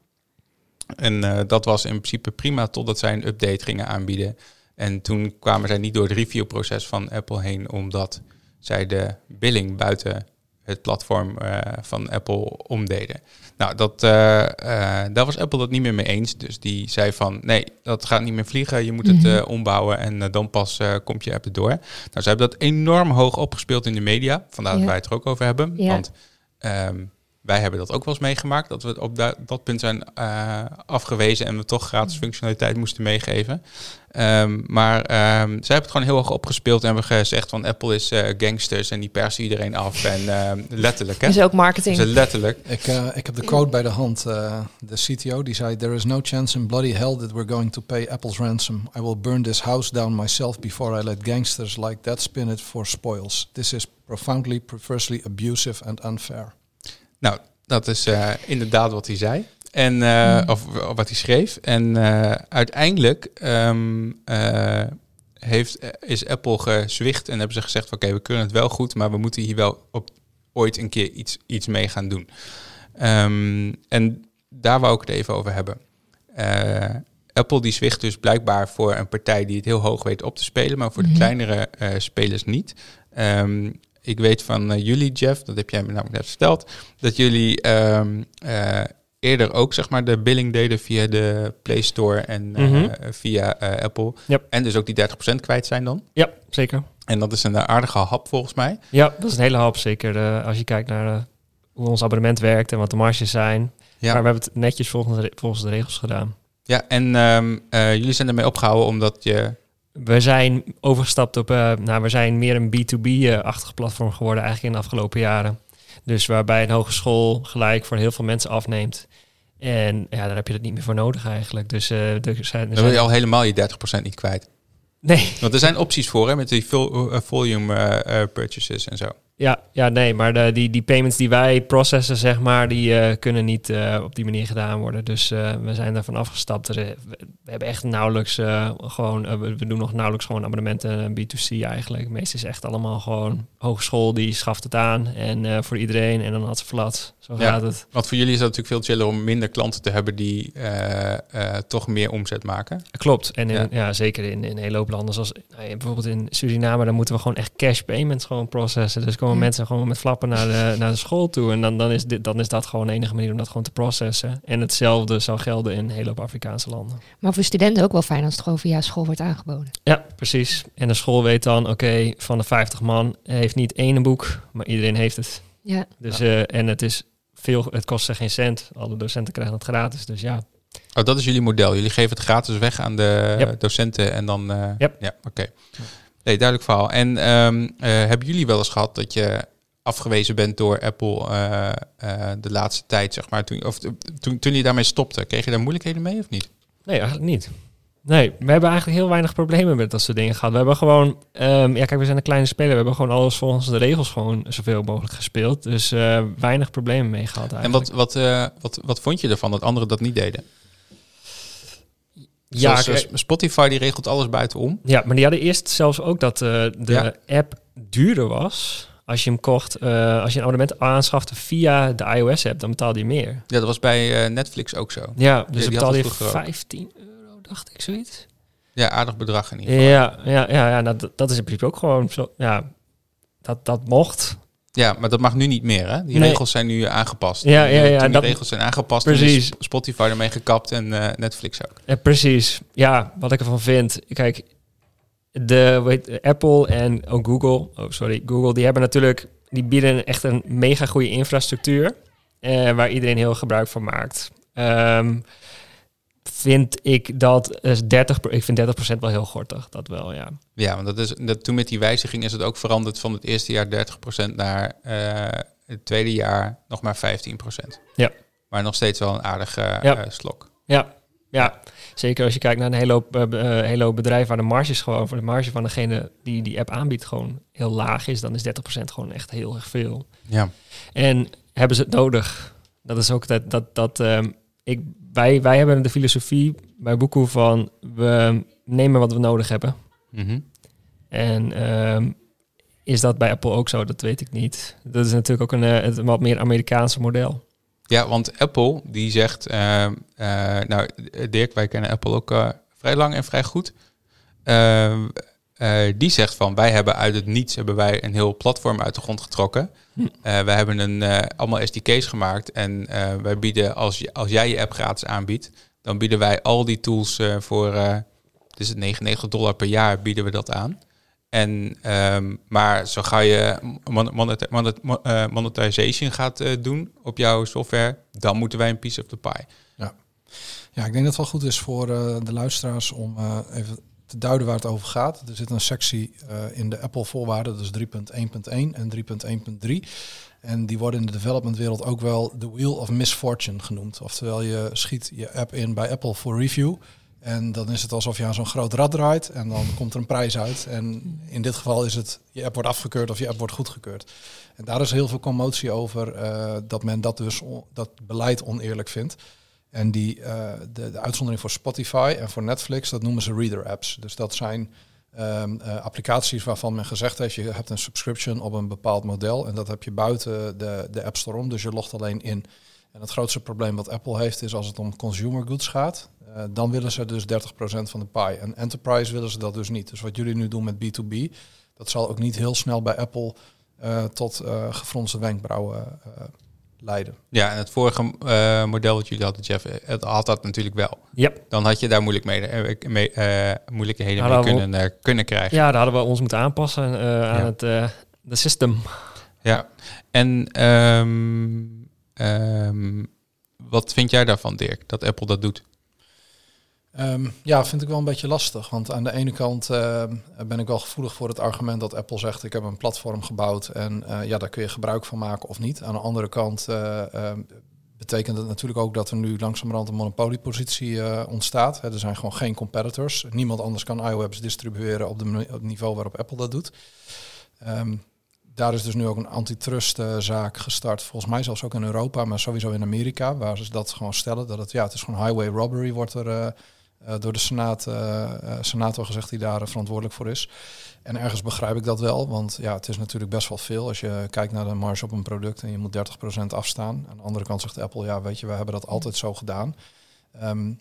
En dat was in principe prima totdat zij een update gingen aanbieden. En toen kwamen zij niet door het reviewproces van Apple heen, omdat zij de billing buiten het platform eh, van Apple omdeden. Nou, dat, eh, eh, daar was Apple het niet meer mee eens. Dus die zei van, nee, dat gaat niet meer vliegen. Je moet het Mhm. ombouwen en dan pas komt je app erdoor. Nou, ze hebben dat enorm hoog opgespeeld in de media. Vandaar dat wij het er ook over hebben. Ja. Want ehm, wij hebben dat ook wel eens meegemaakt. Dat we op da- dat punt zijn eh, afgewezen en we toch gratis functionaliteit moesten meegeven. Ehm, maar ehm, zij hebben het gewoon heel hoog opgespeeld en hebben gezegd van Apple is eh, gangsters en die persen iedereen af. En ehm, letterlijk, hè? Dus ook marketing. letterlijk. Ik, eh, ik heb de quote bij de hand. eh, de CTO die zei: There is no chance in bloody hell that we're going to pay Apple's ransom. I will burn this house down myself before I let gangsters like that spin it for spoils. This is profoundly, perversely abusive and unfair. Nou, dat is eh, inderdaad wat hij zei. En, eh, Hmm. Of of wat hij schreef. En eh, uiteindelijk ehm, eh, heeft, is Apple gezwicht en hebben ze gezegd: oké, we kunnen het wel goed, maar we moeten hier wel op, ooit een keer iets, iets mee gaan doen. Ehm, en daar wou ik het even over hebben. Apple die zwicht dus blijkbaar voor een partij die het heel hoog weet op te spelen, maar voor de Mhm. kleinere spelers niet. Ehm, ik weet van eh, jullie, Jeff, dat heb jij me namelijk net verteld, dat jullie ehm, eh, eerder ook zeg maar de billing deden via de Play Store en eh, Mhm. via Apple. Yep. En dus ook die 30% kwijt zijn dan. Ja, zeker. En dat is een aardige hap volgens mij. Ja, dat is een hele hoop. Zeker als je kijkt naar hoe ons abonnement werkt en wat de marges zijn. Ja. Maar we hebben het netjes volgens de, volgens de regels gedaan. Ja, en ehm, eh, jullie zijn ermee opgehouden omdat je... We zijn overgestapt op, eh, nou, we zijn meer een B2B-achtig platform geworden eigenlijk in de afgelopen jaren. Dus waarbij een hogeschool gelijk voor heel veel mensen afneemt. En ja, daar heb je het niet meer voor nodig eigenlijk. Dus eh er zijn, er Dan wil je al helemaal je 30% niet kwijt. Nee, Want er zijn opties voor hè, met die eh, volume purchases en zo. Ja, ja, nee, maar de, die, die payments die wij processen, zeg maar, die eh, kunnen niet eh, op die manier gedaan worden. Dus eh, we zijn daarvan afgestapt. We, we hebben echt nauwelijks gewoon, we, doen nog nauwelijks gewoon abonnementen eh, B2C eigenlijk. Meeste is echt allemaal gewoon hogeschool die schaft het aan en voor iedereen en dan had ze flat. Zo Ja. gaat het. Want voor jullie is dat natuurlijk veel chiller om minder klanten te hebben die eh, eh, toch meer omzet maken. Klopt. En in, Ja. ja. zeker in, in een hele hoop landen, zoals nou bijvoorbeeld in Suriname, dan moeten we gewoon echt cash payments gewoon processen. Dus komen Ja. mensen gewoon met flappen naar de, naar de school toe. En dan, dan, is dit, dan is dat gewoon de enige manier om dat gewoon te processen. En hetzelfde zou gelden in een hele hoop Afrikaanse landen. Maar voor studenten ook wel fijn als het gewoon via school wordt aangeboden. Ja, precies. En de school weet dan, oké, van de 50 man heeft niet één boek, maar iedereen heeft het. Ja, Dus, eh, en het is veel, het kost ze geen cent. Alle docenten krijgen het gratis. Dus ja, Oh, dat is jullie model. Jullie geven het gratis weg aan de Yep. docenten en dan... Yep. Ja, oké. Nee, duidelijk verhaal. En ehm, eh, hebben jullie wel eens gehad dat je afgewezen bent door Apple eh, de laatste tijd, zeg maar, toen, of, toen, toen je daarmee stopte? Kreeg je daar moeilijkheden mee of niet? Nee, eigenlijk niet. Nee, we hebben eigenlijk heel weinig problemen met dat soort dingen gehad. We hebben gewoon, ehm, ja kijk, we zijn een kleine speler. We hebben gewoon alles volgens de regels gewoon zoveel mogelijk gespeeld. Dus eh, weinig problemen mee gehad En eigenlijk. wat, wat, eh, wat, wat vond je ervan dat anderen dat niet deden? ja, Zoals, eh, Spotify die regelt alles buitenom. ja, maar die hadden eerst zelfs ook dat de Ja. app duurder was. Als je hem kocht, als je een abonnement aanschafte via de iOS-app, dan betaalde je meer. Ja, dat was bij Netflix ook zo. Ja, dus had betaalde je het vroeger ook. 15 euro, dacht ik, zoiets. Ja, aardig bedrag in ieder geval. Ja, ja, ja, ja nou, dat, dat is in principe ook gewoon zo. Ja, dat, dat mocht. Ja, maar dat mag nu niet meer, hè? Die Nee. regels zijn nu aangepast. Ja, ja, ja, Toen die regels zijn aangepast, Precies. Spotify ermee gekapt en eh, Netflix ook. Ja, precies. Ja, wat ik ervan vind. Kijk, de weet, Apple en ook Google, oh sorry, Google, die hebben natuurlijk, die bieden echt een mega goede infrastructuur eh, waar iedereen heel gebruik van maakt. Ehm, vind ik dat is 30, ik vind 30% wel heel gortig, dat wel, ja. Ja, want dat is, dat, toen met die wijziging is het ook veranderd van het eerste jaar 30% naar eh, het tweede jaar nog maar 15%. Ja. Maar nog steeds wel een aardige eh, Ja. slok. Ja, ja. Zeker als je kijkt naar een hele hoop, eh, hele hoop bedrijven waar de marges gewoon voor de marge van degene die die app aanbiedt gewoon heel laag is, dan is 30% gewoon echt heel erg veel. Ja. En hebben ze het nodig? Dat is ook dat, dat, dat ehm, ik, wij, wij hebben de filosofie bij Boekoe van we nemen wat we nodig hebben. Mhm. En ehm, is dat bij Apple ook zo? Dat weet ik niet. Dat is natuurlijk ook een, eh, wat meer Amerikaanse model. Ja, want Apple die zegt, ehm, eh, nou Dirk, wij kennen Apple ook eh, vrij lang en vrij goed. Eh, die zegt van, wij hebben uit het niets hebben wij een heel platform uit de grond getrokken. Hm. Eh, wij hebben een, eh, allemaal SDK's gemaakt en eh, wij bieden, als, je, als jij je app gratis aanbiedt, dan bieden wij al die tools eh, voor, eh het is het 99 dollar per jaar, bieden we dat aan. En, ehm, maar zo ga je mon- monet- monet- mo- monetization gaat doen op jouw software, dan moeten wij een piece of the pie. Ja, ik denk dat het wel goed is voor eh, de luisteraars om eh, even te duiden waar het over gaat. Er zit een sectie eh, in de Apple voorwaarden, dus 3.1.1 en 3.1.3. En die worden in de developmentwereld ook wel de Wheel of Misfortune genoemd. Oftewel, je schiet je app in bij Apple voor review. En dan is het alsof je aan zo'n groot rad draait en dan komt er een prijs uit. En in dit geval is het, je app wordt afgekeurd of je app wordt goedgekeurd. En daar is heel veel commotie over eh, dat men dat dus dat beleid oneerlijk vindt. En die, eh, de, de uitzondering voor Spotify en voor Netflix, dat noemen ze reader apps. Dus dat zijn ehm, eh, applicaties waarvan men gezegd heeft, je hebt een subscription op een bepaald model en dat heb je buiten de, de App Store om, dus je logt alleen in. En het grootste probleem wat Apple heeft is als het om consumer goods gaat, eh, dan willen ze dus 30% van de pie. En enterprise willen ze dat dus niet. Dus wat jullie nu doen met B2B, dat zal ook niet heel snel bij Apple tot gefronste wenkbrauwen leiden. Ja, en het vorige eh, model wat jullie hadden, Jeff, het had dat natuurlijk wel. Ja. Dan had je daar moeilijk mee, eh, mee, eh, moeilijkheden mee kunnen, eh, kunnen krijgen. ja, daar hadden we ons moeten aanpassen eh, aan Ja. het eh de system. Ja. En ehm, ehm, wat vind jij daarvan, Dirk, dat Apple dat doet? Ehm, ja, vind ik wel een beetje lastig. Want aan de ene kant ehm, ben ik wel gevoelig voor het argument dat Apple zegt: ik heb een platform gebouwd en eh, ja, daar kun je gebruik van maken of niet. Aan de andere kant eh, ehm, betekent het natuurlijk ook dat er nu langzamerhand een monopoliepositie eh, ontstaat. Er zijn gewoon geen competitors. Niemand anders kan iOS distribueren op, de, op het niveau waarop Apple dat doet. Ehm, daar is dus nu ook een antitrustzaak gestart. Volgens mij zelfs ook in Europa, maar sowieso in Amerika, waar ze dat gewoon stellen. Dat het, ja, het is gewoon highway robbery, wordt er door de Senaat, eh, eh, senator gezegd die daar eh, verantwoordelijk voor is. En ergens begrijp ik dat wel, want ja, het is natuurlijk best wel veel. Als je kijkt naar de marge op een product en je moet 30% afstaan. Aan de andere kant zegt Apple, ja, weet je, we hebben dat altijd zo gedaan. Ehm,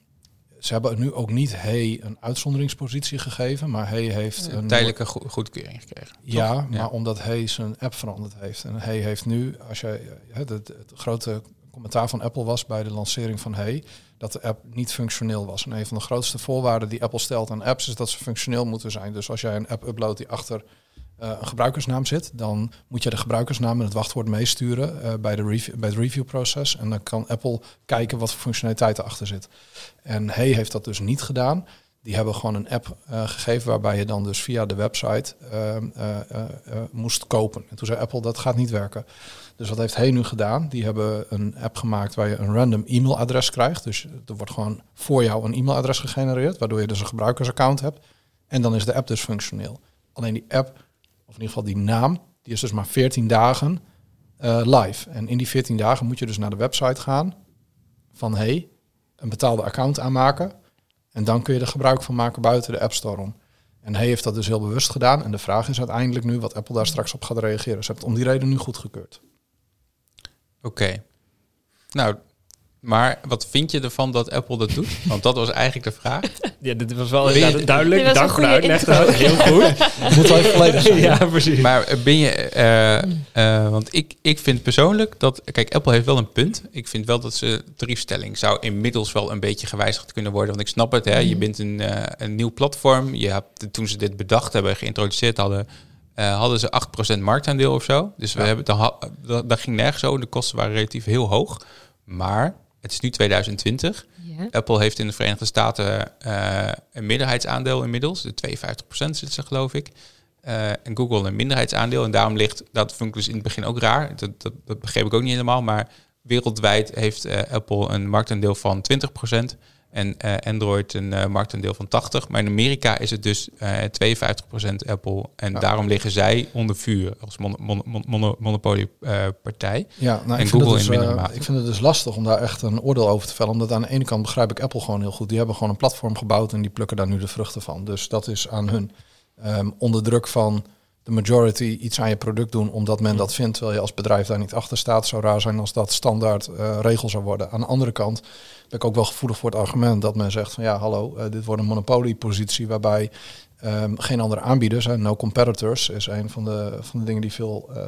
ze hebben nu ook niet Hey een uitzonderingspositie gegeven, maar Hey heeft een Tijdelijke go- goedkeuring gekregen. ja, maar omdat Hey zijn app veranderd heeft. En Hey heeft nu, als je het grote commentaar van Apple was bij de lancering van Hey, dat de app niet functioneel was. En een van de grootste voorwaarden die Apple stelt aan apps is dat ze functioneel moeten zijn. Dus als jij een app uploadt die achter eh, een gebruikersnaam zit, dan moet je de gebruikersnaam en het wachtwoord meesturen eh, bij, de bij het reviewproces. En dan kan Apple kijken wat voor functionaliteit erachter zit. En Hey heeft dat dus niet gedaan. Die hebben gewoon een app eh, gegeven waarbij je dan dus via de website ehm, eh, eh, eh, moest kopen. En toen zei Apple dat gaat niet werken. Dus wat heeft Hey nu gedaan? Die hebben een app gemaakt waar je een random e-mailadres krijgt. Dus er wordt gewoon voor jou een e-mailadres gegenereerd, waardoor je dus een gebruikersaccount hebt. En dan is de app dus functioneel. Alleen die app, of in ieder geval die naam, die is dus maar 14 dagen eh, live. En in die 14 dagen moet je dus naar de website gaan van Hey, een betaalde account aanmaken. En dan kun je er gebruik van maken buiten de App Store om. En hij heeft dat dus heel bewust gedaan. En de vraag is uiteindelijk nu wat Apple daar straks op gaat reageren. Ze hebben het om die reden nu goedgekeurd. Oké. Nou, maar wat vind je ervan dat Apple dat doet? Want dat was eigenlijk de vraag. Ja, dit was wel je- duidelijk. Was Dank voor de uitleg. Heel goed. Moet wel even volledig zijn. ja, precies. Maar ben je... eh, eh, want ik, ik vind persoonlijk dat... Kijk, Apple heeft wel een punt. Ik vind wel dat ze tariefstelling zou inmiddels wel een beetje gewijzigd kunnen worden. Want ik snap het, hè. Je bent een, eh, een nieuw platform. Je hebt, toen ze dit bedacht hebben, geïntroduceerd hadden... eh, hadden ze 8% marktaandeel of zo. Dus we hebben, dan, dat, ging nergens zo. De kosten waren relatief heel hoog. Maar het is nu 2020. Ja. Apple heeft in de Verenigde Staten eh, een minderheidsaandeel inmiddels. De 52% zitten ze, geloof ik. Eh, en Google een minderheidsaandeel. En daarom ligt, dat vond ik dus in het begin ook raar. Dat, dat, dat begreep ik ook niet helemaal. Maar wereldwijd heeft Apple een marktaandeel van 20%. En eh, Android een eh, marktaandeel van 80%. Maar in Amerika is het dus eh 52% Apple. En Ja. daarom liggen zij onder vuur als mon, mon, mon, mono- monopoliepartij. Ja, nou, En ik, vind Google in dus, mindere eh, mate. ik vind het dus lastig om daar echt een oordeel over te vellen. Omdat aan de ene kant begrijp ik Apple gewoon heel goed. Die hebben gewoon een platform gebouwd en die plukken daar nu de vruchten van. Dus dat is aan hun. Ehm, onder druk van de majority iets aan je product doen omdat men dat vindt, terwijl je als bedrijf daar niet achter staat. Het zou raar zijn als dat standaard eh, regel zou worden. Aan de andere kant ben ik ook wel gevoelig voor het argument dat men zegt van ja, hallo, eh, dit wordt een monopoliepositie waarbij ehm, geen andere aanbieders, hè, no competitors, is een van de, van de dingen die veel eh,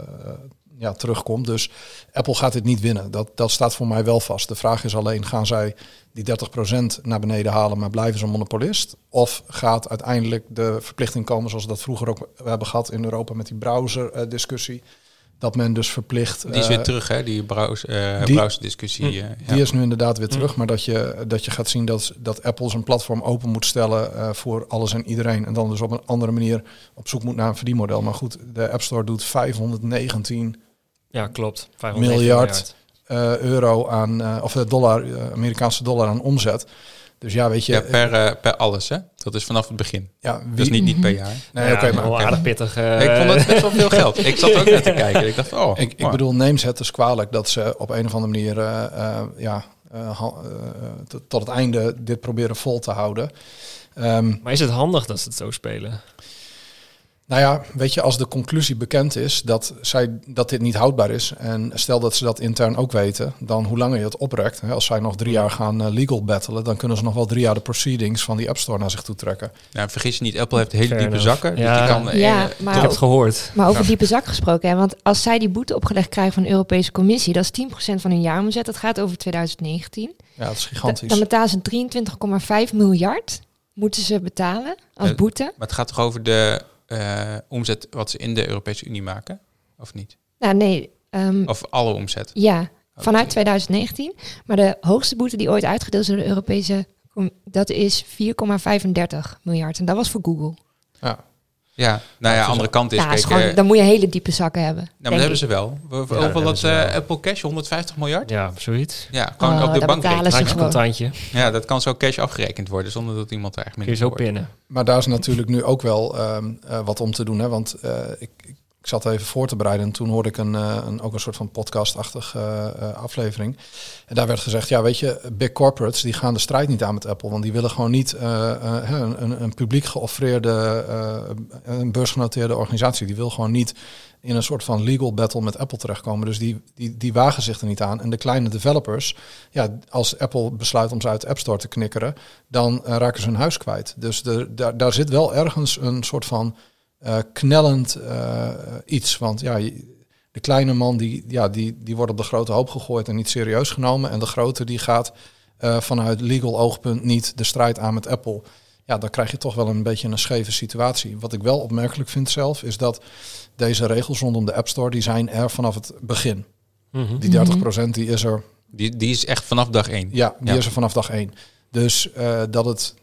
ja, terugkomt. Dus Apple gaat dit niet winnen. Dat, dat staat voor mij wel vast. De vraag is alleen, gaan zij die 30% naar beneden halen, maar blijven ze een monopolist? Of gaat uiteindelijk de verplichting komen, zoals we dat vroeger ook hebben gehad in Europa met die browser-discussie, dat men dus verplicht... Die is eh, weer terug, hè? Die browse, eh die- browser-discussie. eh, die ja. is nu inderdaad weer terug, maar dat je, dat je gaat zien dat, dat Apple zijn platform open moet stellen eh, voor alles en iedereen. En dan dus op een andere manier op zoek moet naar een verdienmodel. Maar goed, de App Store doet 519 Ja, klopt. 590 Miljard. eh, euro aan, eh, of dollar, eh, Amerikaanse dollar aan omzet. Dus ja, weet je. Ja, per, per alles, hè? Dat is vanaf het begin. ja, is niet, niet per jaar. Nee, Ja, oké, maar wel aardig pittig. eh, ik vond het best wel veel geld. Ik zat ook net te kijken. Ik dacht, oh, ik, bedoel, neem ze het dus kwalijk dat ze op een of andere manier ja, tot het einde dit proberen vol te houden. Ehm, Maar is het handig dat ze het zo spelen? Nou ja, weet je, als de conclusie bekend is dat, zij, dat dit niet houdbaar is, en stel dat ze dat intern ook weten, dan hoe langer je het oprekt, hè, als zij nog drie jaar gaan eh, legal battelen, dan kunnen ze nog wel drie jaar de proceedings van die App Store naar zich toe trekken. Nou, vergis je niet, Apple heeft hele Fair diepe enough. zakken. Dus Ja. die kan, eh, Ja, eh, maar ik heb het gehoord. Maar over Ja. diepe zak gesproken, hè, want als zij die boete opgelegd krijgen van de Europese Commissie, dat is 10% van hun jaaromzet, dat gaat over 2019. Ja, dat is Da- gigantisch. Dan betalen ze 23,5 miljard, moeten ze betalen als boete. Maar het gaat toch over de eh, omzet wat ze in de Europese Unie maken? Of niet? Nou nee, ehm, Of alle omzet? ja, vanuit Oké. 2019. Maar de hoogste boete die ooit uitgedeeld is door de Europese dat is 4,35 miljard. En dat was voor Google. Ja. Ja, nou ja, andere kant is, Ja, is kijk, gewoon, eh, dan moet je hele diepe zakken hebben. nou, maar dat hebben ik. ze wel. We- we- dat ze eh, wel. Apple Cash? 150 miljard? Ja, zoiets. Ja, gewoon Oh, op de dat bank rekenen. Contantje. Ja, dat kan zo cash afgerekend worden zonder dat iemand er echt Kun mee je zo pinnen. Maar daar is natuurlijk nu ook wel ehm, eh, wat om te doen. Hè? Want eh, ik, ik, ik zat even voor te bereiden en toen hoorde ik een, eh, een, ook een soort van podcastachtige eh, aflevering. En daar werd gezegd, ja weet je, big corporates die gaan de strijd niet aan met Apple. Want die willen gewoon niet een, een, publiek geoffreerde, een beursgenoteerde organisatie. Die wil gewoon niet in een soort van legal battle met Apple terechtkomen. Dus die, die, die wagen zich er niet aan. En de kleine developers, ja, als Apple besluit om ze uit de App Store te knikkeren, dan raken ze hun huis kwijt. Dus de, daar, daar zit wel ergens een soort van eh, knellend eh, iets. Want ja, de kleine man die, ja, die, die wordt op de grote hoop gegooid en niet serieus genomen. En de grote die gaat eh, vanuit legal oogpunt niet de strijd aan met Apple. Ja, dan krijg je toch wel een beetje een scheve situatie. Wat ik wel opmerkelijk vind zelf, is dat deze regels rondom de App Store, die zijn er vanaf het begin. Mhm. Die 30% die is er Die, die is echt vanaf dag één. ja, die Ja. is er vanaf dag één. Dus eh, dat het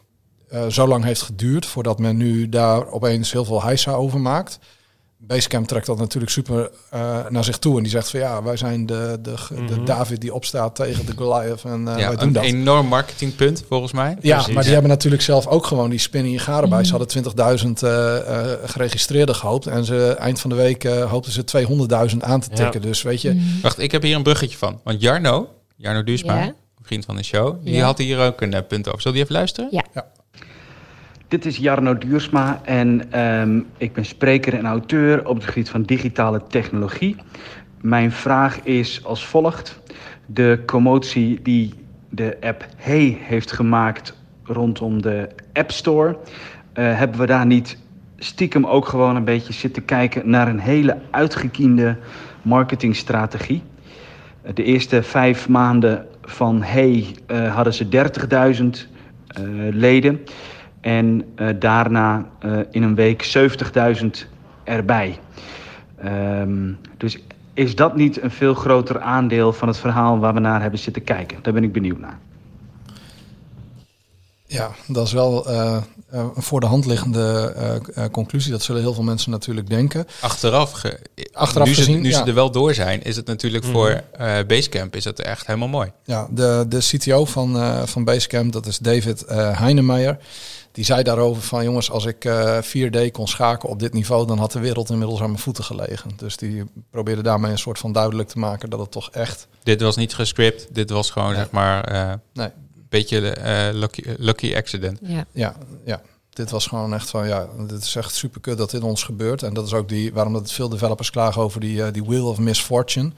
eh, zo lang heeft geduurd voordat men nu daar opeens heel veel heisa over maakt. Basecamp trekt dat natuurlijk super eh, naar zich toe. En die zegt van ja, wij zijn de, de, de Mhm. David die opstaat tegen de Goliath. En eh, Ja, wij doen een dat. enorm marketingpunt volgens mij. Ja, Precies. maar die hebben natuurlijk zelf ook gewoon die spinnen in garen bij. Mhm. Ze hadden 20.000 eh, eh, geregistreerden gehoopt. En ze eind van de week eh, hoopten ze 200.000 aan te Ja. tikken. Dus weet je, Mm. Wacht, ik heb hier een bruggetje van. Want Jarno, Jarno Duursma, Ja. vriend van de show, die Ja. had hier ook een punt over. Zal die even luisteren? Ja. Dit is Jarno Duursma en ehm, ik ben spreker en auteur op het gebied van digitale technologie. Mijn vraag is als volgt. De commotie die de app Hey heeft gemaakt rondom de App Store, eh, hebben we daar niet stiekem ook gewoon een beetje zitten kijken naar een hele uitgekiende marketingstrategie? De eerste vijf maanden van Hey eh, hadden ze 30.000 eh, leden. En eh, daarna eh, in een week 70.000 erbij. Ehm, dus is dat niet een veel groter aandeel van het verhaal waar we naar hebben zitten kijken? Daar ben ik benieuwd naar. Ja, dat is wel eh, een voor de hand liggende conclusie. Dat zullen heel veel mensen natuurlijk denken. Achteraf, ge- Achteraf nu, ze, nu ja. ze er wel door zijn, is het natuurlijk Mhm. voor eh, Basecamp is het echt helemaal mooi. Ja, de, de CTO van, eh, van Basecamp, dat is David eh Heinemeijer. Die zei daarover van jongens, als ik eh 4D kon schaken op dit niveau, dan had de wereld inmiddels aan mijn voeten gelegen. Dus die probeerde daarmee een soort van duidelijk te maken dat het toch echt. Dit was niet gescript, dit was gewoon Nee. zeg maar eh, Nee. een beetje eh, lucky, lucky accident. Ja. Ja, ja. Dit was gewoon echt van ja, dit is echt super kut dat dit ons gebeurt. En dat is ook die waarom dat veel developers klagen over die, eh, die wheel of misfortune.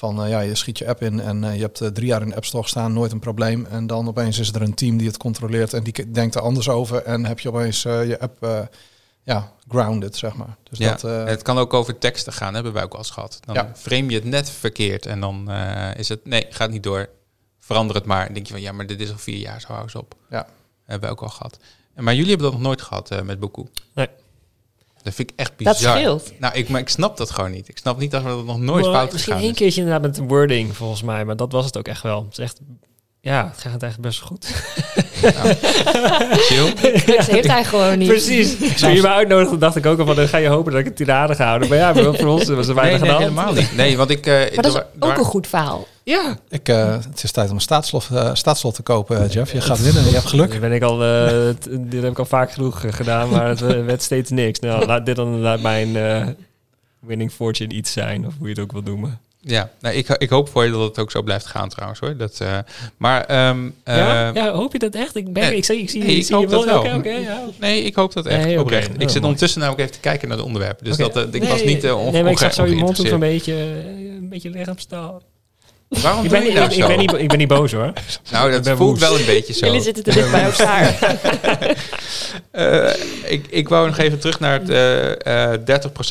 Van eh, ja, je schiet je app in en eh, je hebt eh, drie jaar in de App Store staan, nooit een probleem. En dan opeens is er een team die het controleert en die denkt er anders over. En heb je opeens eh, je app eh, ja, grounded, zeg maar. Dus Ja, dat, eh, het kan ook over teksten gaan, hebben wij ook al eens gehad. Dan Ja. frame je het net verkeerd en dan eh, is het, nee, gaat niet door. Verander het maar. Dan denk je van, ja, maar dit is al vier jaar, zo hou eens op. Ja. Hebben wij ook al gehad. En, maar jullie hebben dat nog nooit gehad eh, met Boku. Nee. Dat vind ik echt Dat bizar. scheelt. Nou, ik, maar ik snap dat gewoon niet. Ik snap niet dat we dat nog nooit Maar fout Misschien gegaan één is. keertje inderdaad met wording, volgens mij. Maar dat was het ook echt wel. Het is echt... Ja, het gaat eigenlijk best goed. Chill. Dat heeft hij gewoon niet. Precies. Toen je me uitnodigde, dacht ik ook al van... dan ga je hopen dat ik een tirade ga houden. Maar ja, maar voor ons was er Nee, weinig nee, hand. helemaal niet. Nee, want ik... eh, Maar dat is ook een goed verhaal. Ja. ik, eh, het is tijd om een staatslot, eh, staatslot te kopen, Jeff. Je gaat winnen en je hebt geluk. Dit, ben ik al, eh, t- dit heb ik al vaak genoeg gedaan, maar het we- werd steeds niks. Nou, laat dit dan laat mijn eh, winning fortune iets zijn, of hoe je het ook wil noemen. Ja, nou, ik, ik hoop voor je dat het ook zo blijft gaan trouwens hoor. Dat, eh, maar ehm, ja? eh, ja, hoop je dat echt? Ik, ben, nee, ik, zie, ik zie, nee, ik zie hoop je wel. Oké, ja. nee, ik hoop dat echt Nee, oprecht. Oh, ik zit ondertussen namelijk even te kijken naar de onderwerpen. Dus dat, eh, ik was niet uh, Nee, maar ik zag zo je mond een beetje, een beetje lichaamstaal. Waarom Ik doe ben, je niet, nou ik, zo? ben niet, ik ben niet boos hoor. nou, dat voelt woest. wel een beetje zo. Jullie zitten te dicht bij elkaar. Eh, ik, ik wou nog even terug naar het eh eh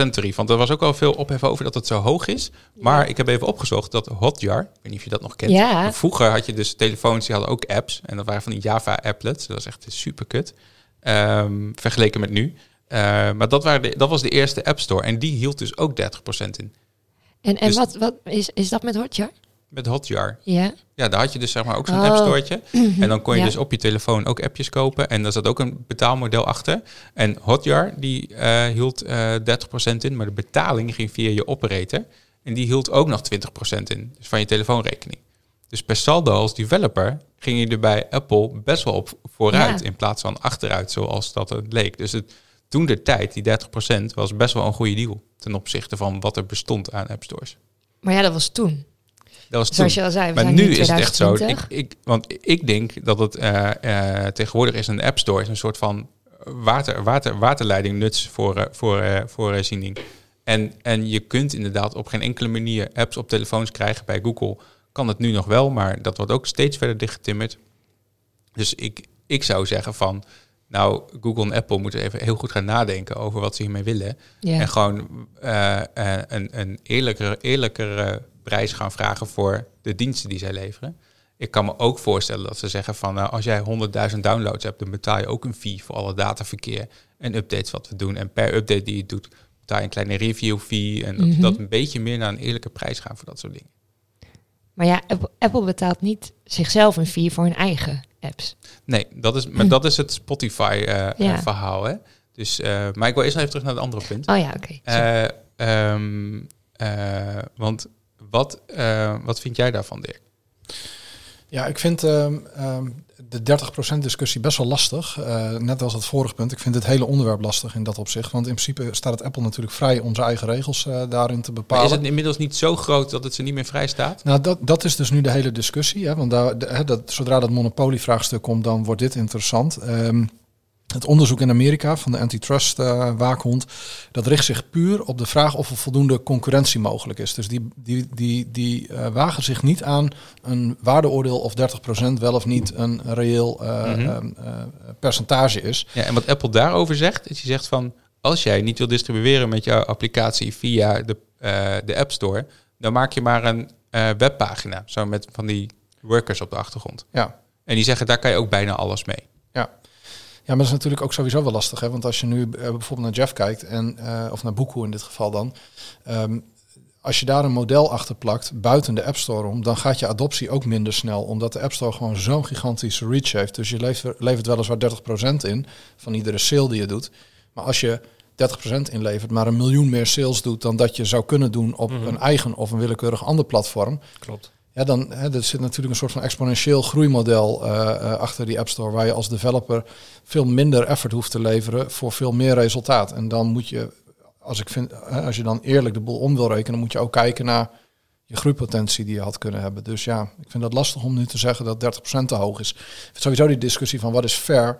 30% tarief. Want er was ook al veel ophef over dat het zo hoog is. Maar ik heb even opgezocht dat Hotjar, ik weet niet of je dat nog kent. Ja. Vroeger had je dus telefoons die hadden ook apps. En dat waren van die Java-applets. Dat was echt super kut. Ehm, vergeleken met nu. Eh, maar dat, waren de, dat was de eerste App Store. En die hield dus ook 30% in. En, en Dus- wat, wat is, is dat met Hotjar? Met Hotjar. Ja. Ja, daar had je dus zeg maar ook zo'n Oh. app storeetje. En dan kon je Ja. dus op je telefoon ook appjes kopen. En daar zat ook een betaalmodel achter. En Hotjar, die eh, hield eh 30% in. Maar de betaling ging via je operator. En die hield ook nog 20% in. Dus van je telefoonrekening. Dus per saldo als developer ging je er bij Apple best wel op vooruit. Ja. In plaats van achteruit, zoals dat het leek. Dus het, toen de tijd, die 30%, was best wel een goede deal. Ten opzichte van wat er bestond aan app stores. Maar ja, dat was toen. Dat was toen. Zoals je al zei, we Maar zijn nu is het echt zo. Ik, 2020. ik, want ik denk dat het eh, eh, tegenwoordig is een app store is een soort van water, water, waterleiding nuts voor, eh, voor, voor voorziening. En, en je kunt inderdaad op geen enkele manier apps op telefoons krijgen bij Google. Kan het nu nog wel, maar dat wordt ook steeds verder dichtgetimmerd. Dus ik, ik zou zeggen van, nou, Google en Apple moeten even heel goed gaan nadenken over wat ze hiermee willen. Ja. En gewoon een, een eerlijkere, eerlijkere prijs gaan vragen voor de diensten die zij leveren. Ik kan me ook voorstellen dat ze zeggen van nou, als jij 100.000 downloads hebt, dan betaal je ook een fee voor alle dataverkeer en updates wat we doen. En per update die je doet, betaal je een kleine review fee. En dat, Mhm. dat een beetje meer naar een eerlijke prijs gaan voor dat soort dingen. Maar ja, Apple, betaalt niet zichzelf een fee voor hun eigen apps. Nee, dat is, maar dat is het Spotify-verhaal. Ja. verhaal hè? Dus, eh, maar ik wil eerst even terug naar het andere punt. Oh ja, oké. Eh, ehm, eh, want wat, eh, wat vind jij daarvan, Dirk? Ja, ik vind ehm, ehm, de 30% discussie best wel lastig. Eh, net als het vorige punt. Ik vind het hele onderwerp lastig in dat opzicht. Want in principe staat het Apple natuurlijk vrij om zijn eigen regels eh, daarin te Maar bepalen. is het inmiddels niet zo groot dat het ze niet meer vrij staat? Nou, dat, dat is dus nu de hele discussie. Hè? Want daar, de- hè, dat, zodra dat monopolievraagstuk komt, dan wordt dit interessant. Ehm, het onderzoek in Amerika van de antitrust eh, waakhond, dat richt zich puur op de vraag of er voldoende concurrentie mogelijk is. Dus die, die, die, die eh, wagen zich niet aan een waardeoordeel of 30% wel of niet een reëel eh, Mhm. ehm, eh, percentage is. Ja, en wat Apple daarover zegt, is hij zegt van... als jij niet wil distribueren met jouw applicatie via de, de App Store... dan maak je maar een webpagina, zo met van die workers op de achtergrond. Ja. En die zeggen, daar kan je ook bijna alles mee. Ja, maar dat is natuurlijk ook sowieso wel lastig. Hè? Want als je nu eh, bijvoorbeeld naar Jeff kijkt, en, eh, of naar Boekoe in dit geval dan. ehm, als je daar een model achter plakt, buiten de App Store om, dan gaat je adoptie ook minder snel. Omdat de App Store gewoon zo'n gigantische reach heeft. Dus je levert, levert weliswaar 30% in van iedere sale die je doet. Maar als je 30% inlevert, maar een miljoen meer sales doet dan dat je zou kunnen doen op Mhm. een eigen of een willekeurig ander platform. Klopt. Dan hè, er zit natuurlijk een soort van exponentieel groeimodel eh, eh, achter die App Store, waar je als developer veel minder effort hoeft te leveren voor veel meer resultaat. En dan moet je, als ik vind, als je dan eerlijk de boel om wil rekenen, moet je ook kijken naar je groeipotentie die je had kunnen hebben. Dus ja, ik vind dat lastig om nu te zeggen dat 30% te hoog is. Sowieso die discussie van wat is fair.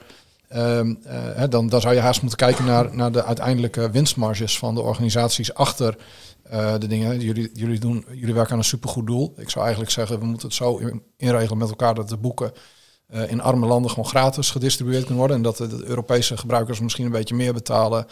Ehm, eh, dan, dan zou je haast moeten kijken naar, naar de uiteindelijke winstmarges van de organisaties achter eh, de dingen. Jullie, jullie, doen, jullie werken aan een supergoed doel. Ik zou eigenlijk zeggen, we moeten het zo in- inregelen met elkaar dat de boeken eh, in arme landen gewoon gratis gedistribueerd kunnen worden. En dat de, Europese gebruikers misschien een beetje meer betalen.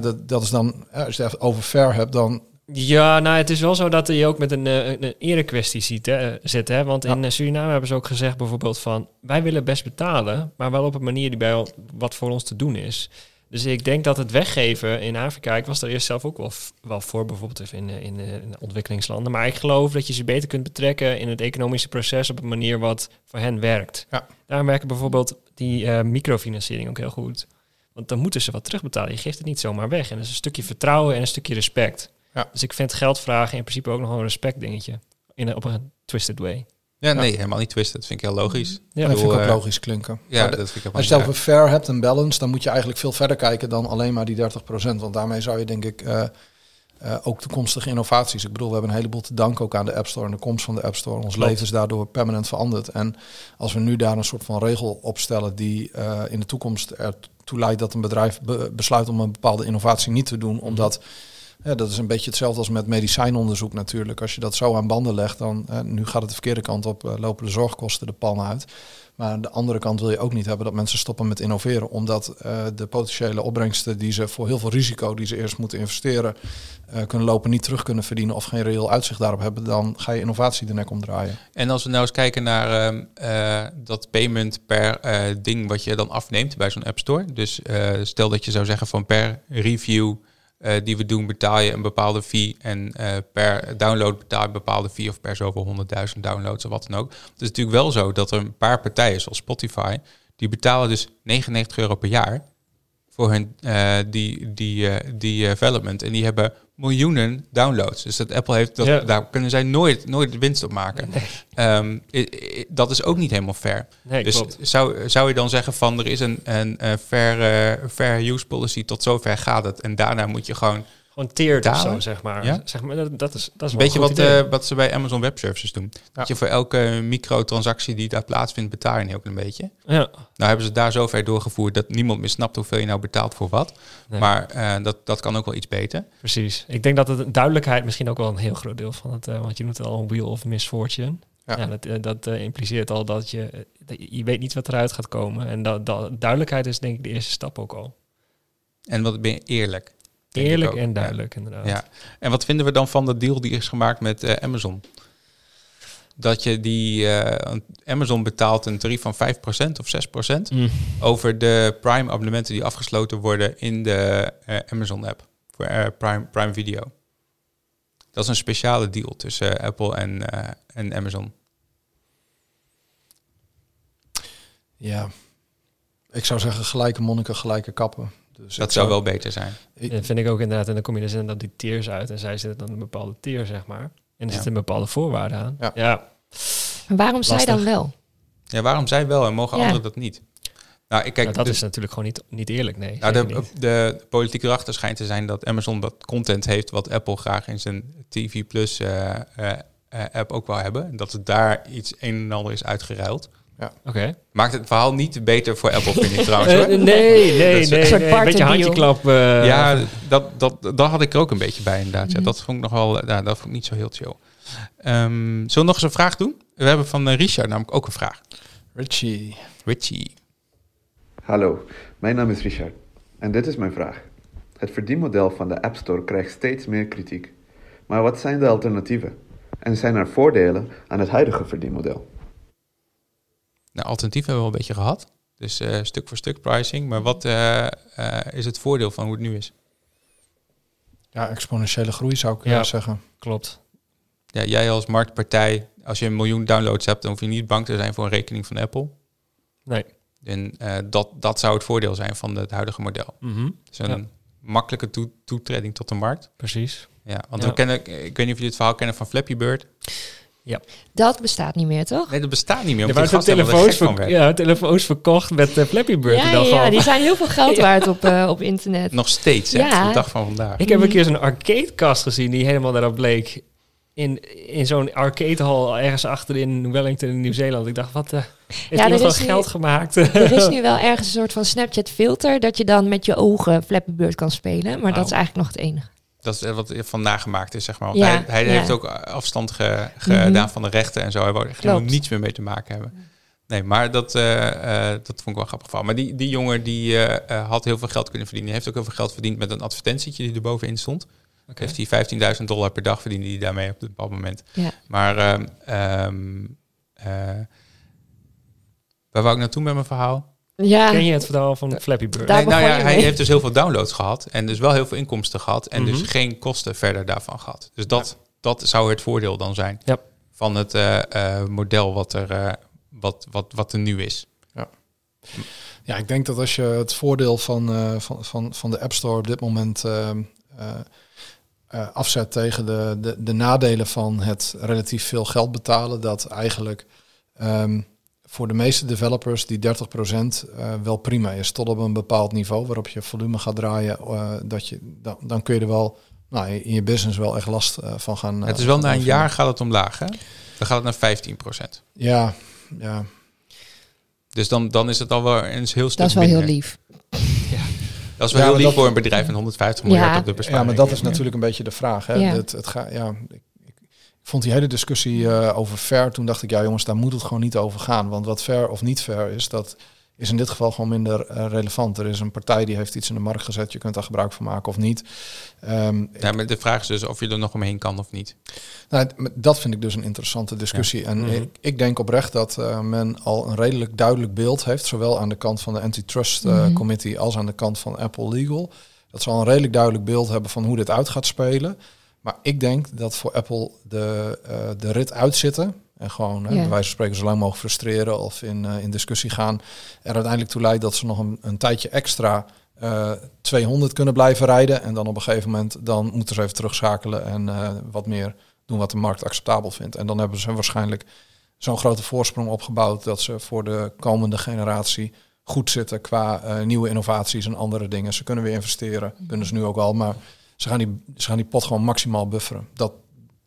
Dat, dat is dan, als je het over fair hebt, dan Ja, nou, het is wel zo dat je ook met een, eh, een erekwestie ziet, hè, zit. Hè? Want in eh, Suriname hebben ze ook gezegd bijvoorbeeld van... wij willen best betalen, maar wel op een manier die bij wat voor ons te doen is. Dus ik denk dat het weggeven in Afrika... ik was daar eerst zelf ook wel, voor, bijvoorbeeld in, eh, in, in de ontwikkelingslanden. Maar ik geloof dat je ze beter kunt betrekken in het economische proces... op een manier wat voor hen werkt. Ja. Daarom werken bijvoorbeeld die microfinanciering ook heel goed. Want dan moeten ze wat terugbetalen. Je geeft het niet zomaar weg. En dat is een stukje vertrouwen en een stukje respect. Ja. Dus ik vind geld vragen in principe ook nog wel een respect dingetje. In een, op een twisted way. Ja, nee, helemaal niet twisted. Dat vind ik heel logisch. Ja, dat vind ik ook eh, logisch klinken. Ja, de- dat vind ik helemaal Als je over fair hebt en balance, dan moet je eigenlijk veel verder kijken dan alleen maar die 30%. Want daarmee zou je denk ik eh, eh, ook toekomstige innovaties. Ik bedoel, we hebben een heleboel te danken ook aan de App Store en de komst van de App Store. Ons leven is daardoor permanent veranderd. En als we nu daar een soort van regel op stellen die eh, in de toekomst ertoe leidt dat een bedrijf be- besluit om een bepaalde innovatie niet te doen, omdat ja, dat is een beetje hetzelfde als met medicijnonderzoek natuurlijk. Als je dat zo aan banden legt, dan nu gaat het de verkeerde kant op, eh, lopen de zorgkosten de pan uit. Maar de andere kant wil je ook niet hebben dat mensen stoppen met innoveren, omdat eh, de potentiële opbrengsten die ze voor heel veel risico die ze eerst moeten investeren eh, kunnen lopen, niet terug kunnen verdienen of geen reëel uitzicht daarop hebben, dan ga je innovatie de nek omdraaien. En als we nou eens kijken naar ehm, eh, dat payment per ding wat je dan afneemt bij zo'n App Store. Dus stel dat je zou zeggen van per review die we doen betaal je een bepaalde fee. En eh, per download betaal je een bepaalde fee of per zoveel honderdduizend downloads of wat dan ook. Het is natuurlijk wel zo dat er een paar partijen zoals Spotify, die betalen dus 99 euro per jaar voor hun eh, die, die, eh, die development. En die hebben miljoenen downloads. Dus dat Apple heeft, dat, Ja. daar kunnen zij nooit, nooit winst op maken. Ehm, i- i- dat is ook niet helemaal fair. Nee, dus klopt. zou, zou je dan zeggen van er is een, een, eh, fair, eh, fair use policy, tot zover gaat het. En daarna moet je gewoon Gewoon tiered of zo, zeg maar. Ja? Zeg maar dat, dat is, dat is een beetje wat, eh, wat ze bij Amazon Web Services doen. Dat je voor elke microtransactie die daar plaatsvindt, betaal je een heel klein beetje. ja. Nou hebben ze daar zover doorgevoerd dat niemand meer snapt hoeveel je nou betaalt voor wat. Nee. Maar eh, dat, dat kan ook wel iets beter. Precies. Ik denk dat het duidelijkheid misschien ook wel een heel groot deel van het, eh, want je noemt het al een wheel of misfortune. Ja. Ja, dat, dat impliceert al dat je, dat je je weet niet wat eruit gaat komen. En dat, dat, duidelijkheid is denk ik de eerste stap ook al. En wat ben je eerlijk. Eerlijk en Ja. duidelijk, inderdaad. Ja. En wat vinden we dan van de deal die is gemaakt met eh, Amazon? Dat je die eh, Amazon betaalt een tarief van 5% of 6% Mm. over de Prime abonnementen die afgesloten worden in de eh, Amazon app voor Prime, Prime Video. Dat is een speciale deal tussen Apple en, eh, en Amazon. Ja, ik zou zeggen gelijke monniken, gelijke kappen. Dus Dat zou wel beter zijn. Ik- Dat vind ik ook inderdaad. En dan kom je dus inderdaad die tiers uit. En zij zitten dan een bepaalde tier, zeg maar. En er Ja. zitten bepaalde voorwaarden aan. Ja. waarom zij dan wel? Ja, waarom zij wel en mogen Ja. anderen dat niet? Nou, ik kijk, Nou, dat dus- is natuurlijk gewoon niet, niet eerlijk, nee. Nou, de, niet. de politiek erachter schijnt te zijn dat Amazon wat content heeft wat Apple graag in zijn TV Plus eh, eh, eh, app ook wil hebben. En dat het daar iets een en ander is uitgeruild. Oké. Maakt het verhaal niet beter voor Apple, vind ik trouwens. Eh, hoor. nee, nee, nee. is nee, een Een beetje handjeklap. eh, ja, dat, dat, dat had ik er ook een beetje bij inderdaad. Ja, Mhm. dat vond ik nog wel, ja, dat vond ik niet zo heel chill. Ehm, zullen we nog eens een vraag doen? We hebben van eh, Richard namelijk ook een vraag. Richie. Richie. Hallo, mijn naam is Richard en dit is mijn vraag. Het verdienmodel van de App Store krijgt steeds meer kritiek. Maar wat zijn de alternatieven? En zijn er voordelen aan het huidige verdienmodel? Nou, alternatief hebben we al een beetje gehad. Dus eh, stuk voor stuk pricing. Maar wat eh, eh, is het voordeel van hoe het nu is? Ja, exponentiële groei zou ik Ja. zeggen. Klopt. Ja, jij als marktpartij, als je een miljoen downloads hebt, dan hoef je niet bang te zijn voor een rekening van Apple. Nee. En eh, dat, dat zou het voordeel zijn van het huidige model. Mhm. Dus een makkelijke toe- toetreding tot de markt. Precies. Ja, want Ja. we kennen, ik weet niet of je dit verhaal kennen van Flappy Bird. Dat bestaat niet meer, toch? Nee, dat bestaat niet meer. Er waren telefoons, er ver- ja, telefoons verkocht met uh, Flappy Bird. Ja, dan ja, die zijn heel veel geld waard op, eh, op internet. Nog steeds, hè? Ja. Tot de dag van vandaag. Ik heb een keer zo'n arcadekast gezien die helemaal daarop bleek. In, in zo'n arcadehal ergens achter in Wellington in Nieuw-Zeeland. Ik dacht, wat uh, heeft Ja, er is nu- geld gemaakt? Er is nu wel ergens een soort van Snapchat filter dat je dan met je ogen Flappy Bird kan spelen. Maar dat is eigenlijk nog het enige. Dat is eh, wat van nagemaakt is, zeg maar. Want Ja, hij hij ja. heeft ook afstand ge- gedaan Mhm. van de rechten en zo. Hij wou er niets meer mee te maken hebben. Nee, maar dat, eh, eh, dat vond ik wel grappig van. Maar die, die jongen die had heel veel geld kunnen verdienen. Die heeft ook heel veel geld verdiend met een advertentietje die er bovenin stond. Oké. Heeft hij 15.000 dollar per dag verdiende hij daarmee op een bepaald moment. Ja. Maar ehm, ehm, eh, waar wou ik naartoe met mijn verhaal? Ja, Ken je het verhaal van Flappy Bird? Nee, nou ja, hij heeft dus heel veel downloads gehad en dus wel heel veel inkomsten gehad en dus Mhm. geen kosten verder daarvan gehad. Dus dat, dat zou het voordeel dan zijn Ja. van het eh, eh, model wat er, eh, wat, wat, wat er nu is. Ja, ik denk dat als je het voordeel van, eh, van, van, van de App Store op dit moment ehm, eh, eh, afzet tegen de, de, de nadelen van het relatief veel geld betalen, dat eigenlijk ehm, voor de meeste developers die 30% eh, wel prima is, tot op een bepaald niveau waarop je volume gaat draaien, eh, dat je, dan, dan kun je er wel nou, in je business wel echt last eh, van gaan. het is wel na een jaar gaat het omlaag, hè? Dan gaat het naar 15% Ja, ja. Dus dan, dan is het al wel een heel stuk Dat is wel heel lief. Dat is wel Ja, heel lief dat- voor een bedrijf van 150 miljard Ja. op de besparing. ja, maar dat is natuurlijk een beetje de vraag. Hè? Ja. Het, het ga, ja, vond die hele discussie eh, over fair. Toen dacht ik, ja jongens, daar moet het gewoon niet over gaan. Want wat fair of niet fair is, dat is in dit geval gewoon minder eh, relevant. Er is een partij die heeft iets in de markt gezet. Je kunt daar gebruik van maken of niet. Ehm, Ja, maar de vraag is dus of je er nog omheen kan of niet. Nou, dat vind ik dus een interessante discussie. En Mhm. ik, ik denk oprecht dat eh, men al een redelijk duidelijk beeld heeft, zowel aan de kant van de Antitrust Mhm. Committee als aan de kant van Apple Legal. Dat ze al een redelijk duidelijk beeld hebben van hoe dit uit gaat spelen. Maar ik denk dat voor Apple de, eh, de rit uitzitten en gewoon, hè, Ja. bij wijze van spreken, zo lang mogelijk frustreren of in, eh, in discussie gaan, er uiteindelijk toe leidt dat ze nog een, een tijdje extra eh, 200 kunnen blijven rijden. En dan op een gegeven moment dan moeten ze even terugschakelen en eh, wat meer doen wat de markt acceptabel vindt. En dan hebben ze waarschijnlijk zo'n grote voorsprong opgebouwd dat ze voor de komende generatie goed zitten qua eh, nieuwe innovaties en andere dingen. Ze kunnen weer investeren, kunnen ze nu ook al, maar ze gaan die, ze gaan die pot gewoon maximaal bufferen. Dat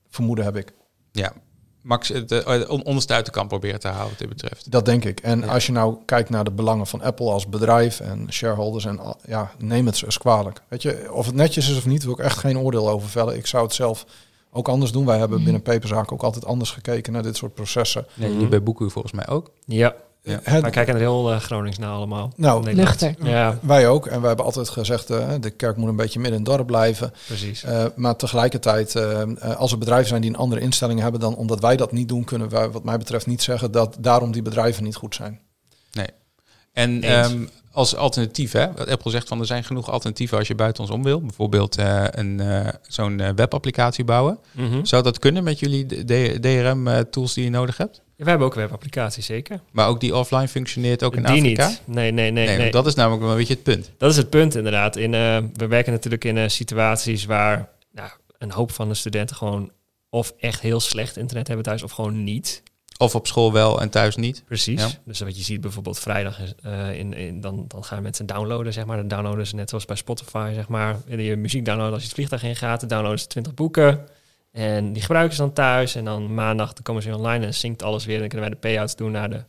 vermoeden heb ik. Ja, Max, het eh, on- onderste kant proberen te halen wat dit betreft. Dat denk ik. En Ja. als je nou kijkt naar de belangen van Apple als bedrijf en shareholders en al- ja, neem het eens kwalijk. Weet je, of het netjes is of niet, wil ik echt geen oordeel over vellen. Ik zou het zelf ook anders doen. Wij hebben binnen Peperzaak ook altijd anders gekeken naar dit soort processen. Nee, die bij Boeku volgens mij ook. Ja, Ja. Het- wij kijken er heel uh, Gronings naar allemaal. Nou, Nederland. Nuchter. Ja, wij ook. En wij hebben altijd gezegd, eh, de kerk moet een beetje midden in het dorp blijven. precies. Eh, maar tegelijkertijd, als er bedrijven zijn die een andere instelling hebben dan omdat wij dat niet doen, kunnen wij wat mij betreft niet zeggen dat daarom die bedrijven niet goed zijn. En Eens. ehm, als alternatief, hè, wat Apple zegt van er zijn genoeg alternatieven als je buiten ons om wil. Bijvoorbeeld eh, een, eh, zo'n webapplicatie bouwen. Mhm. Zou dat kunnen met jullie DRM-tools die je nodig hebt? Ja, wij hebben ook een webapplicatie, zeker. Maar ook die offline functioneert ook in Die Afrika? niet. Nee, nee, nee. Nee, dat is namelijk wel een beetje het punt. Dat is het punt inderdaad. In, eh, we werken natuurlijk in eh, situaties waar nou, een hoop van de studenten gewoon of echt heel slecht internet hebben thuis of gewoon niet. Of op school wel en thuis niet. Precies. Ja. Dus wat je ziet bijvoorbeeld vrijdag, eh, in, in, dan, dan gaan mensen downloaden, zeg maar. Dan downloaden ze net zoals bij Spotify, zeg maar. Je muziek downloaden als je het vliegtuig in gaat, dan downloaden ze 20 boeken. En die gebruiken ze dan thuis. En dan maandag dan komen ze weer online en zinkt alles weer. En dan kunnen wij de payouts doen naar de,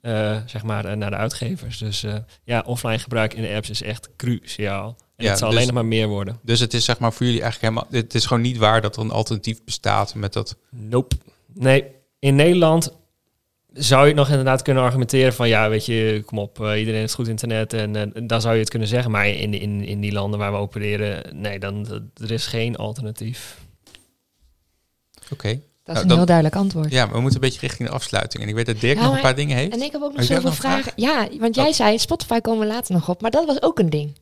eh, zeg maar, eh, naar de uitgevers. Dus eh, ja, offline gebruik in de apps is echt cruciaal. En Ja, het zal dus- alleen nog maar meer worden. Dus het is zeg maar voor jullie eigenlijk helemaal... Het is gewoon niet waar dat er een alternatief bestaat met dat... Nope. Nee, in Nederland zou je het nog inderdaad kunnen argumenteren van ja, weet je, kom op, iedereen heeft goed internet en dan zou je het kunnen zeggen. Maar in, in, in die landen waar we opereren, nee, dan er is geen alternatief. Oké. Dat is Nou, een dan- heel duidelijk antwoord. Ja, we moeten een beetje richting de afsluiting. En ik weet dat Dirk Ja, nog een paar dingen heeft. En ik heb ook nog zoveel vragen. Ja, want jij Oh. zei Spotify komen we later nog op, maar dat was ook een ding.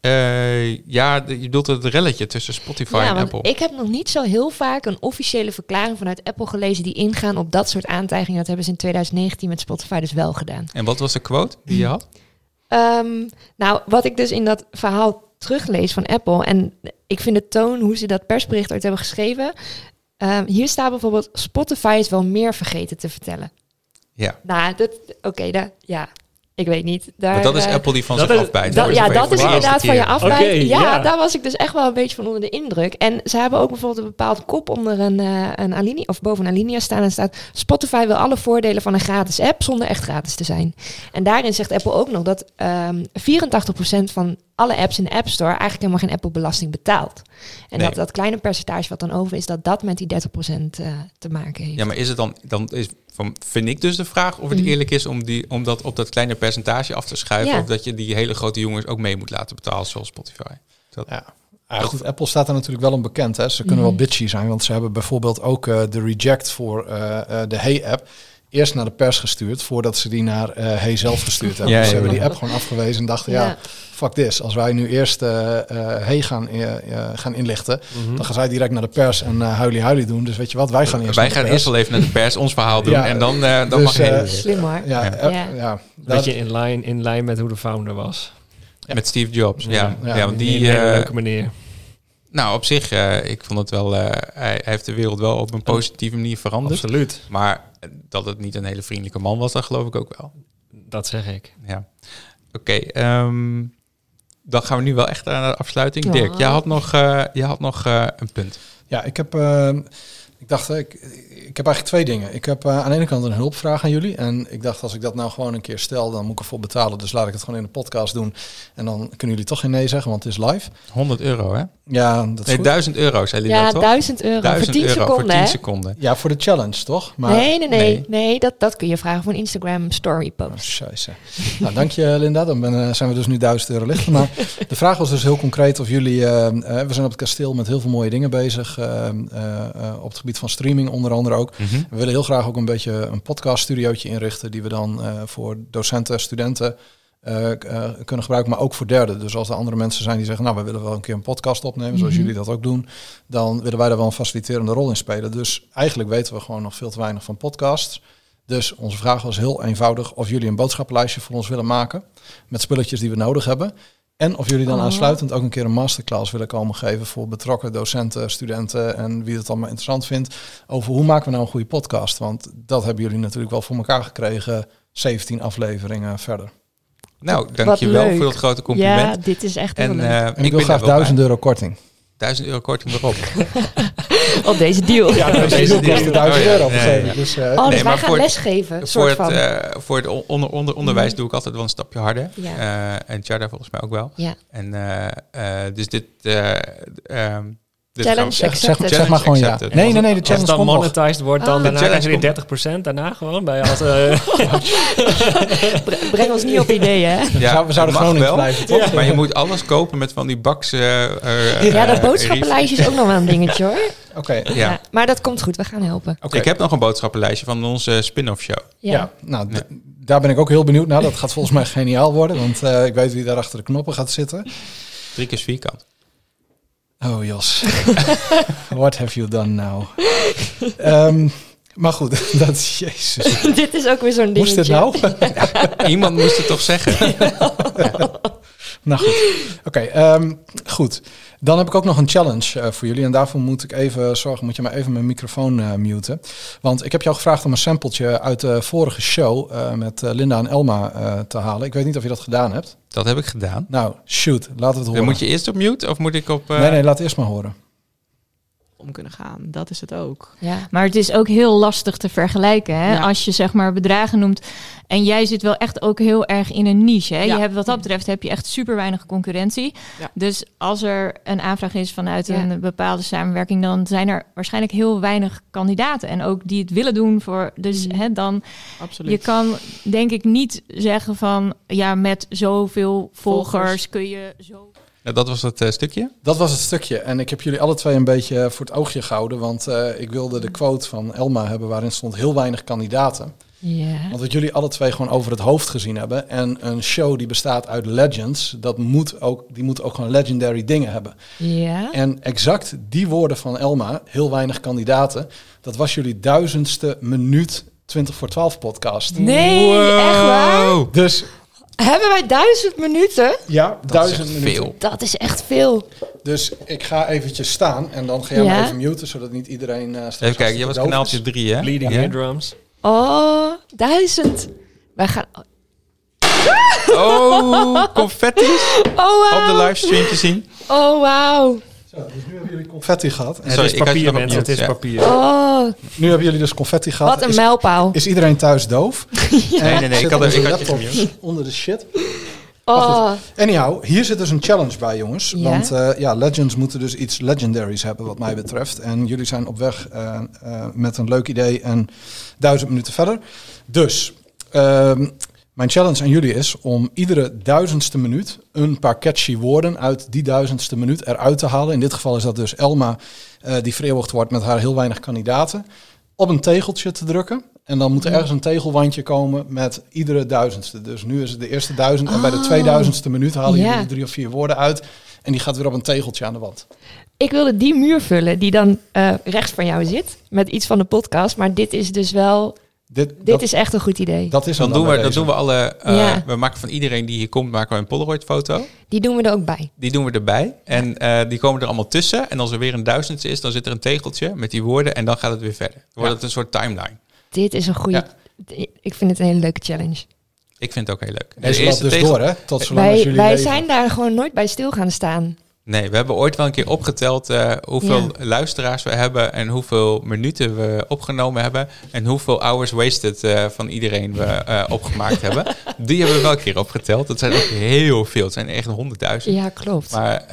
Eh, ja, je bedoelt het relletje tussen Spotify ja, en Apple. ik heb nog niet zo heel vaak een officiële verklaring vanuit Apple gelezen die ingaan op dat soort aantijgingen. Dat hebben ze in 2019 met Spotify dus wel gedaan. En wat was de quote die je had? Ehm, nou, wat ik dus in dat verhaal teruglees van Apple, en ik vind de toon hoe ze dat persbericht ooit hebben geschreven. Ehm, hier staat bijvoorbeeld: Spotify is wel meer vergeten te vertellen. Ja. Nou, dat, oké, ja, ik weet niet. Daar, Want dat is eh, Apple die van zich is- afbijt. dat, ja, dat is inderdaad van je afbijt. Ja, ja. daar was ik dus echt wel een beetje van onder de indruk. En ze hebben ook bijvoorbeeld een bepaald kop onder een, eh, een alinea, of boven een alinea staan. En staat, Spotify wil alle voordelen van een gratis app zonder echt gratis te zijn. En daarin zegt Apple ook nog dat ehm 84% van alle apps in de App Store eigenlijk helemaal geen Apple belasting betaalt. En Nee. dat dat kleine percentage wat dan over is, dat dat met die 30% eh, te maken heeft. Ja, maar is het dan, dan is, van, vind ik dus de vraag of het Mhm. eerlijk is om, die, om dat op dat kleine percentage af te schuiven. Ja. Of dat je die hele grote jongens ook mee moet laten betalen, zoals Spotify. Ja. Ja, goed, Apple staat er natuurlijk wel onbekend. Hè. Ze kunnen Mhm. wel bitchy zijn, want ze hebben bijvoorbeeld ook eh, de reject voor eh, eh, de Hey-app eerst naar de pers gestuurd, voordat ze die naar eh, Hey zelf gestuurd hebben. Ja, dus ze ja, hebben ja. die app gewoon afgewezen en dachten, ja, Ja. fuck this. Als wij nu eerst eh, eh, Hey gaan, gaan inlichten, Mhm. dan gaan zij direct naar de pers en uh, huilie huilie doen. Dus weet je wat, wij gaan eerst Wij naar de gaan eerst wel even naar de pers ons verhaal doen. Ja, en dan, eh, dan dus, mag je heen. Slim hoor. Ja, Ja. ja. Ja. ja, Dat je in lijn, in lijn met hoe de founder was. Met Steve Jobs. Ja, ja, Ja, want Die, die, een leuke meneer. Nou op zich, eh, ik vond het wel, eh, hij, heeft de wereld wel op een positieve manier veranderd. Absoluut. Maar dat het niet een hele vriendelijke man was, dat geloof ik ook wel. Dat zeg ik. Ja. Oké, ehm, dan gaan we nu wel echt naar de afsluiting. Ja. Dirk, jij had nog, eh, jij had nog een punt. Ja, ik heb. eh, ik dacht, ik, ik heb eigenlijk twee dingen. Ik heb eh, aan de ene kant een hulpvraag aan jullie. En ik dacht, als ik dat nou gewoon een keer stel, dan moet ik ervoor betalen. Dus laat ik het gewoon in de podcast doen. En dan kunnen jullie toch geen nee zeggen, want het is live. 100 euro, hè? Ja, dat is Nee, goed. 1000 euro, zei Linda, Ja, toch? 1000 euro 1000 voor 10 euro seconden, voor 10 hè? seconden. Ja, voor de challenge, toch? Maar, nee, nee, nee, nee. nee. dat, dat kun je vragen voor een Instagram story Oh, post. scheisse. nou, dank je Linda. Dan ben, eh, zijn we dus nu 1000 euro lichter. Maar de vraag was dus heel concreet of jullie... eh, we zijn op het kasteel met heel veel mooie dingen bezig. eh, eh, eh, op het gebied van streaming onder andere ook. Mhm. We willen heel graag ook een beetje een podcaststudiootje inrichten... die we dan eh, voor docenten, studenten eh, eh, kunnen gebruiken. Maar ook voor derden. Dus als er andere mensen zijn die zeggen... nou, we willen wel een keer een podcast opnemen... zoals Mhm. jullie dat ook doen... dan willen wij daar wel een faciliterende rol in spelen. Dus eigenlijk weten we gewoon nog veel te weinig van podcasts... Dus onze vraag was heel eenvoudig of jullie een boodschappenlijstje voor ons willen maken met spulletjes die we nodig hebben. En of jullie dan Oh. aansluitend ook een keer een masterclass willen komen geven voor betrokken docenten, studenten en wie het allemaal interessant vindt. Over hoe maken we nou een goede podcast? Want dat hebben jullie natuurlijk wel voor elkaar gekregen, 17 afleveringen verder. Nou, dankjewel voor dat grote compliment. Ja, dit is echt heel en leuk. eh, En ik, wil graag daar wel 1000 bij. euro korting. 1000 euro korting erop. Op deze deal. Ja, deze deze deal. kost 1000 Oh ja, euro. Dus, eh, Oh, Nee, dus maar wij gaan voor- lesgeven, voor het, eh, voor het onder, onder, onderwijs doe ik altijd wel een stapje harder. Ja. Eh, en Tjada volgens mij ook wel. ja. En eh, eh, dus dit... eh, ehm, dit Challenge zeg, zeg, maar gewoon ja. Nee, nee, nee, de Als het challenge dan komt nog. monetized wordt, dan Ah. daarna jullie challenge 30% daarna gewoon. Bij als, eh, Bre- Breng ons niet op ideeën, hè? Ja, we zouden Groningen wel, blijven, toch? Maar je moet alles kopen met van die baks... eh, eh, Ja, dat boodschappenlijstje is ook nog wel een dingetje, hoor. Oké, Ja. Ja, maar dat komt goed, we gaan helpen. oké. Ik heb nog een boodschappenlijstje van onze spin-off show. Ja. Ja, nou, daar ben ik ook heel benieuwd naar. Dat gaat volgens mij geniaal worden, want eh, ik weet wie daar achter de knoppen gaat zitten. Drie keer vierkant. Oh Jos, what have you done now? Ehm, maar goed, dat is jezus. dit is ook weer zo'n dingetje. Moest dit nou? Iemand moest het toch zeggen? Nou goed, oké, ehm, goed. Dan heb ik ook nog een challenge eh, voor jullie. En daarvoor moet ik even zorgen, moet je maar even mijn microfoon eh, muten. Want ik heb jou gevraagd om een sampletje uit de vorige show eh, met Linda en Elma te halen. Ik weet niet of je dat gedaan hebt. Dat heb ik gedaan. Nou, shoot, laten we het horen. Dan moet je eerst op mute of moet ik op... Nee, nee, laat eerst maar horen. Om kunnen gaan. Dat is het ook. Ja. Maar het is ook heel lastig te vergelijken. Hè? Ja. Als je zeg maar bedragen noemt. En jij zit wel echt ook heel erg in een niche. Hè? Ja. Je hebt, wat dat betreft heb je echt super weinig concurrentie. Ja. Dus als er een aanvraag is vanuit een bepaalde samenwerking, dan zijn er waarschijnlijk heel weinig kandidaten. En ook die het willen doen voor. Dus Mhm. hè, dan Absoluut. je kan denk ik niet zeggen van ja, met zoveel volgers, Volgers. kun je zo. Nou, dat was het eh, stukje. Dat was het stukje. En ik heb jullie alle twee een beetje voor het oogje gehouden. Want eh, ik wilde de quote van Elma hebben waarin stond heel weinig kandidaten. Ja. Want wat jullie alle twee gewoon over het hoofd gezien hebben. En een show die bestaat uit legends, dat moet ook, die moet ook gewoon legendary dingen hebben. Ja. En exact die woorden van Elma, heel weinig kandidaten, dat was jullie duizendste minuut 20 voor 12 podcast. Nee, echt waar? Dus Hebben wij duizend minuten? ja, Dat is duizend minuten. veel. Dat is echt veel. Dus ik ga eventjes staan en dan ga jij Ja. even muten, zodat niet iedereen... eh straks Even kijken, jij was kanaaltje drie, hè? bleeding Ja? eardrums. Oh, duizend. Wij gaan... Oh, confetti's Oh, op de livestream te zien. Oh, wauw. Dus nu hebben jullie confetti gehad. En Het Sorry, is papier, mensen. Het is ja. papier. Oh, nu hebben jullie dus confetti gehad. wat een is, mijlpaal. is iedereen thuis doof? Nee, nee, nee. Ik had, Zit ik had laptop onder de shit. Oh, Anyhow, hier zit dus een challenge bij, jongens. Ja? Want eh, ja, Legends moeten dus iets legendaries hebben, wat mij betreft. En jullie zijn op weg eh, eh, met een leuk idee en duizend minuten verder. Dus, ehm, mijn challenge aan jullie is om iedere duizendste minuut een paar catchy woorden uit die duizendste minuut eruit te halen. In dit geval is dat dus Elma, eh, die vereeuwigd wordt met haar heel weinig kandidaten. Op een tegeltje te drukken. En dan moet er ergens een tegelwandje komen met iedere duizendste. Dus nu is het de eerste duizend. En bij de Oh. tweeduizendste minuut halen Ja. jullie drie of vier woorden uit. En die gaat weer op een tegeltje aan de wand. ik wilde die muur vullen die dan eh, rechts van jou zit. Met iets van de podcast. Maar dit is dus wel... Dit, Dit dat, is echt een goed idee. dat is Dan doen, we, dan deze. doen we alle... eh, Ja. We maken van iedereen die hier komt, maken we een Polaroid-foto. Die doen we er ook bij. Die doen we erbij. En eh, die komen er allemaal tussen. En als er weer een duizendste is, dan zit er een tegeltje met die woorden. En dan gaat het weer verder. Dan wordt Ja. het een soort timeline. Dit is een goede... Ik vind het een hele leuke challenge. Ik vind het ook heel leuk. Loopt eerste dus door, hè? Tot zolang als Wij, jullie wij leven. zijn daar gewoon nooit bij stil gaan staan. Nee, we hebben ooit wel een keer opgeteld eh, hoeveel Ja. luisteraars we hebben en hoeveel minuten we opgenomen hebben en hoeveel hours wasted eh, van iedereen we eh, opgemaakt hebben. Die hebben we wel een keer opgeteld. Dat zijn ook heel veel. Het zijn echt honderdduizend. Ja, klopt. Maar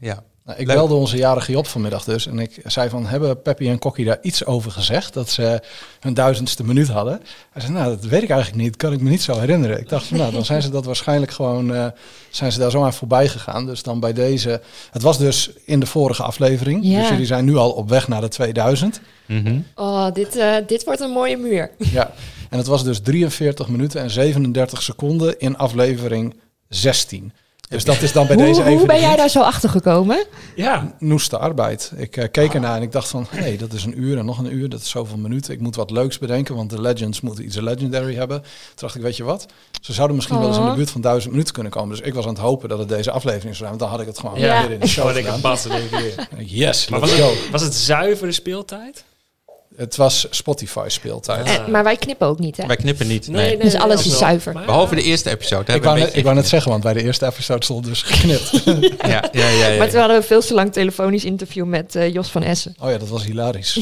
ja, Nou, ik Leuk. belde onze jarige Job vanmiddag dus. En ik zei van, hebben Peppy en Kokkie daar iets over gezegd? Dat ze hun duizendste minuut hadden. Hij zei, nou, dat weet ik eigenlijk niet. Kan ik me niet zo herinneren. Ik dacht van, nou, dan zijn ze dat waarschijnlijk gewoon... eh, zijn ze daar zomaar voorbij gegaan. Dus dan bij deze... Het was dus in de vorige aflevering. Ja. Dus jullie zijn nu al op weg naar de 2000. Mhm. Oh, dit, eh, dit wordt een mooie muur. Ja. En het was dus 43 minuten en 37 seconden in aflevering 16. Dus dat is dan bij deze Hoe, even... hoe ben jij daar zo achter gekomen? Ja, noeste arbeid. Ik eh, keek ernaar en ik dacht van, hé, hey, dat is een uur en nog een uur, dat is zoveel minuten. Ik moet wat leuks bedenken, want de Legends moeten iets legendary hebben. Toen dacht ik, weet je wat, ze zouden misschien wel eens in de Oh. buurt van duizend minuten kunnen komen. Dus ik was aan het hopen dat het deze aflevering zou zijn, want dan had ik het gewoon Ja. weer in de show Wat ik gedaan. Yes, Maar let's was go. het, was het zuivere speeltijd? Het was Spotify speeltijd. Eh, maar wij knippen ook niet, hè? wij knippen niet. Nee. Dus alles is wel. zuiver. Maar- Behalve de eerste episode. Ik hebben wou, ik wou net zeggen, want bij de eerste episode stond dus geknipt. Ja, ja, ja, ja, Maar toen hadden we veel te lang telefonisch interview met eh, Jos van Essen. oh ja, dat was hilarisch.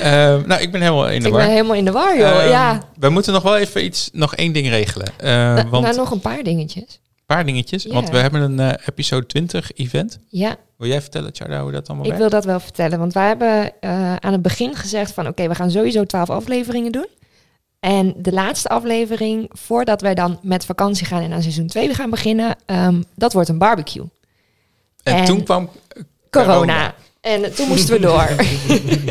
Eh, nou, ik ben helemaal in de Ik war. ben helemaal in de war, joh. Ehm, ja, We moeten nog wel even iets, nog één ding regelen. Eh, Na- want nou, nog een paar dingetjes. Paar dingetjes. Ja. Want we hebben een eh, episode 20 event. Ja, Wil jij vertellen, Tjarda, hoe dat allemaal ik wil dat wel vertellen. Want wij hebben eh, aan het begin gezegd van... oké, we gaan sowieso twaalf afleveringen doen. En de laatste aflevering, voordat wij dan met vakantie gaan... en aan seizoen 2 gaan beginnen... ehm, dat wordt een barbecue. En, en- toen kwam Corona. Corona. En toen moesten we door.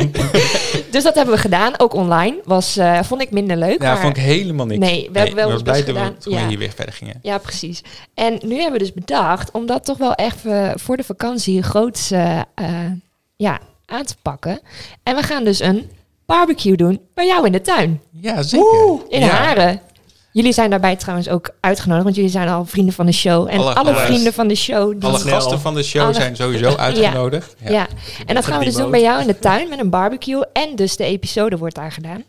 dus dat hebben we gedaan, ook online. Was, eh, vond ik minder leuk. Ja, maar... vond ik helemaal niks. Nee, we hebben wel ons blij dat we, gedaan. toen we Ja. hier weer verder gingen. Ja, precies. En nu hebben we dus bedacht om dat toch wel even voor de vakantie groots eh, eh, ja, aan te pakken. En we gaan dus een barbecue doen bij jou in de tuin. Ja, zeker. In ja. Haren. Jullie zijn daarbij trouwens ook uitgenodigd, want jullie zijn al vrienden van de show. En Alle- vrienden van de show. Die, Alle gasten van de show Alle- zijn sowieso uitgenodigd. ja. en dat gaan we dus doen bij jou in de tuin met een barbecue. En dus de episode wordt daar gedaan.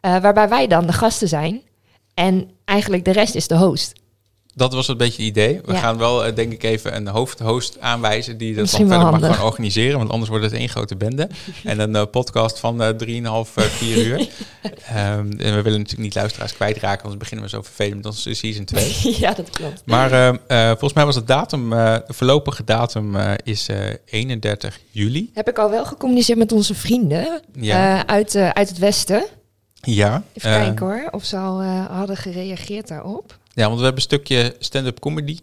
Eh, waarbij wij dan de gasten zijn. En eigenlijk de rest is de host. Dat was een beetje het idee. We Ja. gaan wel, eh, denk ik, even een hoofdhost aanwijzen die dat dan Misschien verder mag gaan organiseren. Want anders wordt het één grote bende. en een eh, podcast van eh 3,5, eh 4 uur. Ehm, en we willen natuurlijk niet luisteraars kwijtraken, anders beginnen we zo vervelend met onze season 2. ja, dat klopt. Maar eh, eh, volgens mij was het datum, de voorlopige datum is eh 31 juli. Heb ik al wel gecommuniceerd met onze vrienden Ja. uit, uit het westen. Ja. Even eh, kijken hoor, of ze al eh, hadden gereageerd daarop. Ja, want we hebben een stukje stand-up comedy.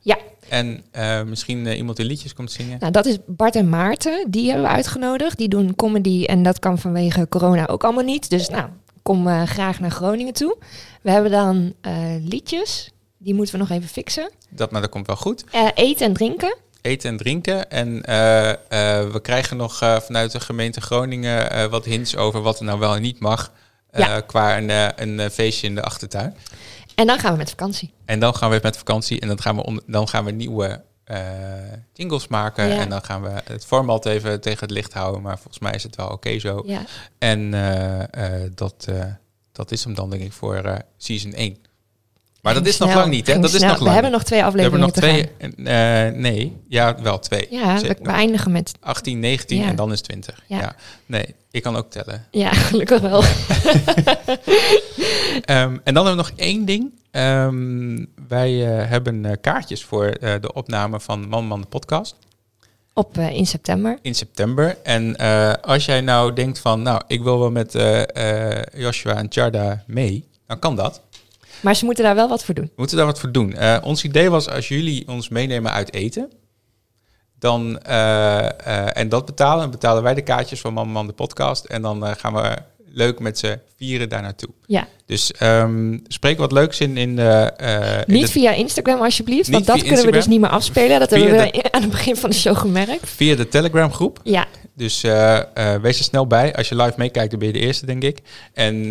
Ja. En eh, misschien eh, iemand die liedjes komt zingen. Nou, dat is Bart en Maarten, die hebben we uitgenodigd. Die doen comedy en dat kan vanwege corona ook allemaal niet. Dus nou, kom eh, graag naar Groningen toe. We hebben dan eh, liedjes, die moeten we nog even fixen. Dat, maar dat komt wel goed. Eh, eten en drinken. Eten en drinken. En eh, eh, we krijgen nog eh, vanuit de gemeente Groningen eh, wat hints over wat er nou wel en niet mag. Eh, Ja. Qua een, eh, een eh, feestje in de achtertuin. En dan gaan we met vakantie. En dan gaan we met vakantie en dan gaan we, dan gaan we nieuwe eh, jingles maken. Ja. En dan gaan we het format even tegen het licht houden. Maar volgens mij is het wel oké zo. Ja. En dat, dat is hem dan denk ik voor season 1. Maar dat is nog lang niet, hè? Dat is nog lang We hebben nog twee We hebben afleveringen nog te twee. gaan. eh, nee, ja, wel twee. Ja, we, eindigen met... 18, 19 Ja. en dan is 20. Ja. Ja. Nee, ik kan ook tellen. Ja, gelukkig wel. Ehm, en dan hebben we nog één ding. Ehm, wij eh, hebben eh, kaartjes voor de opname van Man Man de podcast Op in september. in september. En als jij nou denkt van, nou, ik wil wel met Joshua en Charda mee, dan kan dat. Maar ze moeten daar wel wat voor doen. We moeten daar wat voor doen. Eh, ons idee was, als jullie ons meenemen uit eten, dan, eh, eh, en dat betalen, dan betalen wij de kaartjes van Man Man de podcast. En dan gaan we leuk met z'n vieren daar naartoe. Ja. Dus ehm, spreek wat leuks in, in de... in Niet de- via Instagram alsjeblieft, want dat kunnen we dus niet meer afspelen. Dat Via hebben we de- aan het begin van de show gemerkt. via de Telegram groep. Ja, Dus wees er snel bij. Als je live meekijkt, dan ben je de eerste, denk ik. En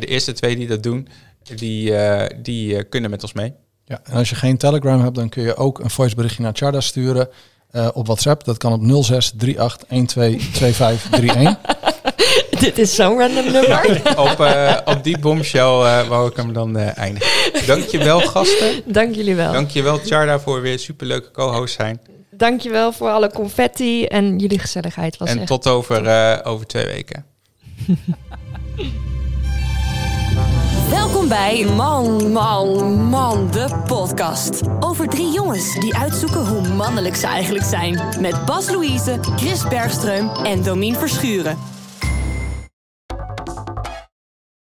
de eerste twee die dat doen, die, eh, die eh, kunnen met ons mee. Ja, en als je geen Telegram hebt, dan kun je ook een voiceberichtje naar Charda sturen eh, op WhatsApp. Dat kan op 06 38 12 25 31. Dit is zo'n random nummer. op, eh, op die bombshell eh wou ik hem dan eh, eindigen. Dankjewel gasten. Dank jullie wel. Dankjewel Charda voor weer superleuke co-host zijn. Dankjewel voor alle confetti en jullie gezelligheid. Was en echt tot over, eh, over twee weken. Bij Man, Man, Man, de podcast. Over drie jongens die uitzoeken hoe mannelijk ze eigenlijk zijn. Met Bas Louise, Chris Bergström en Domien Verschuren.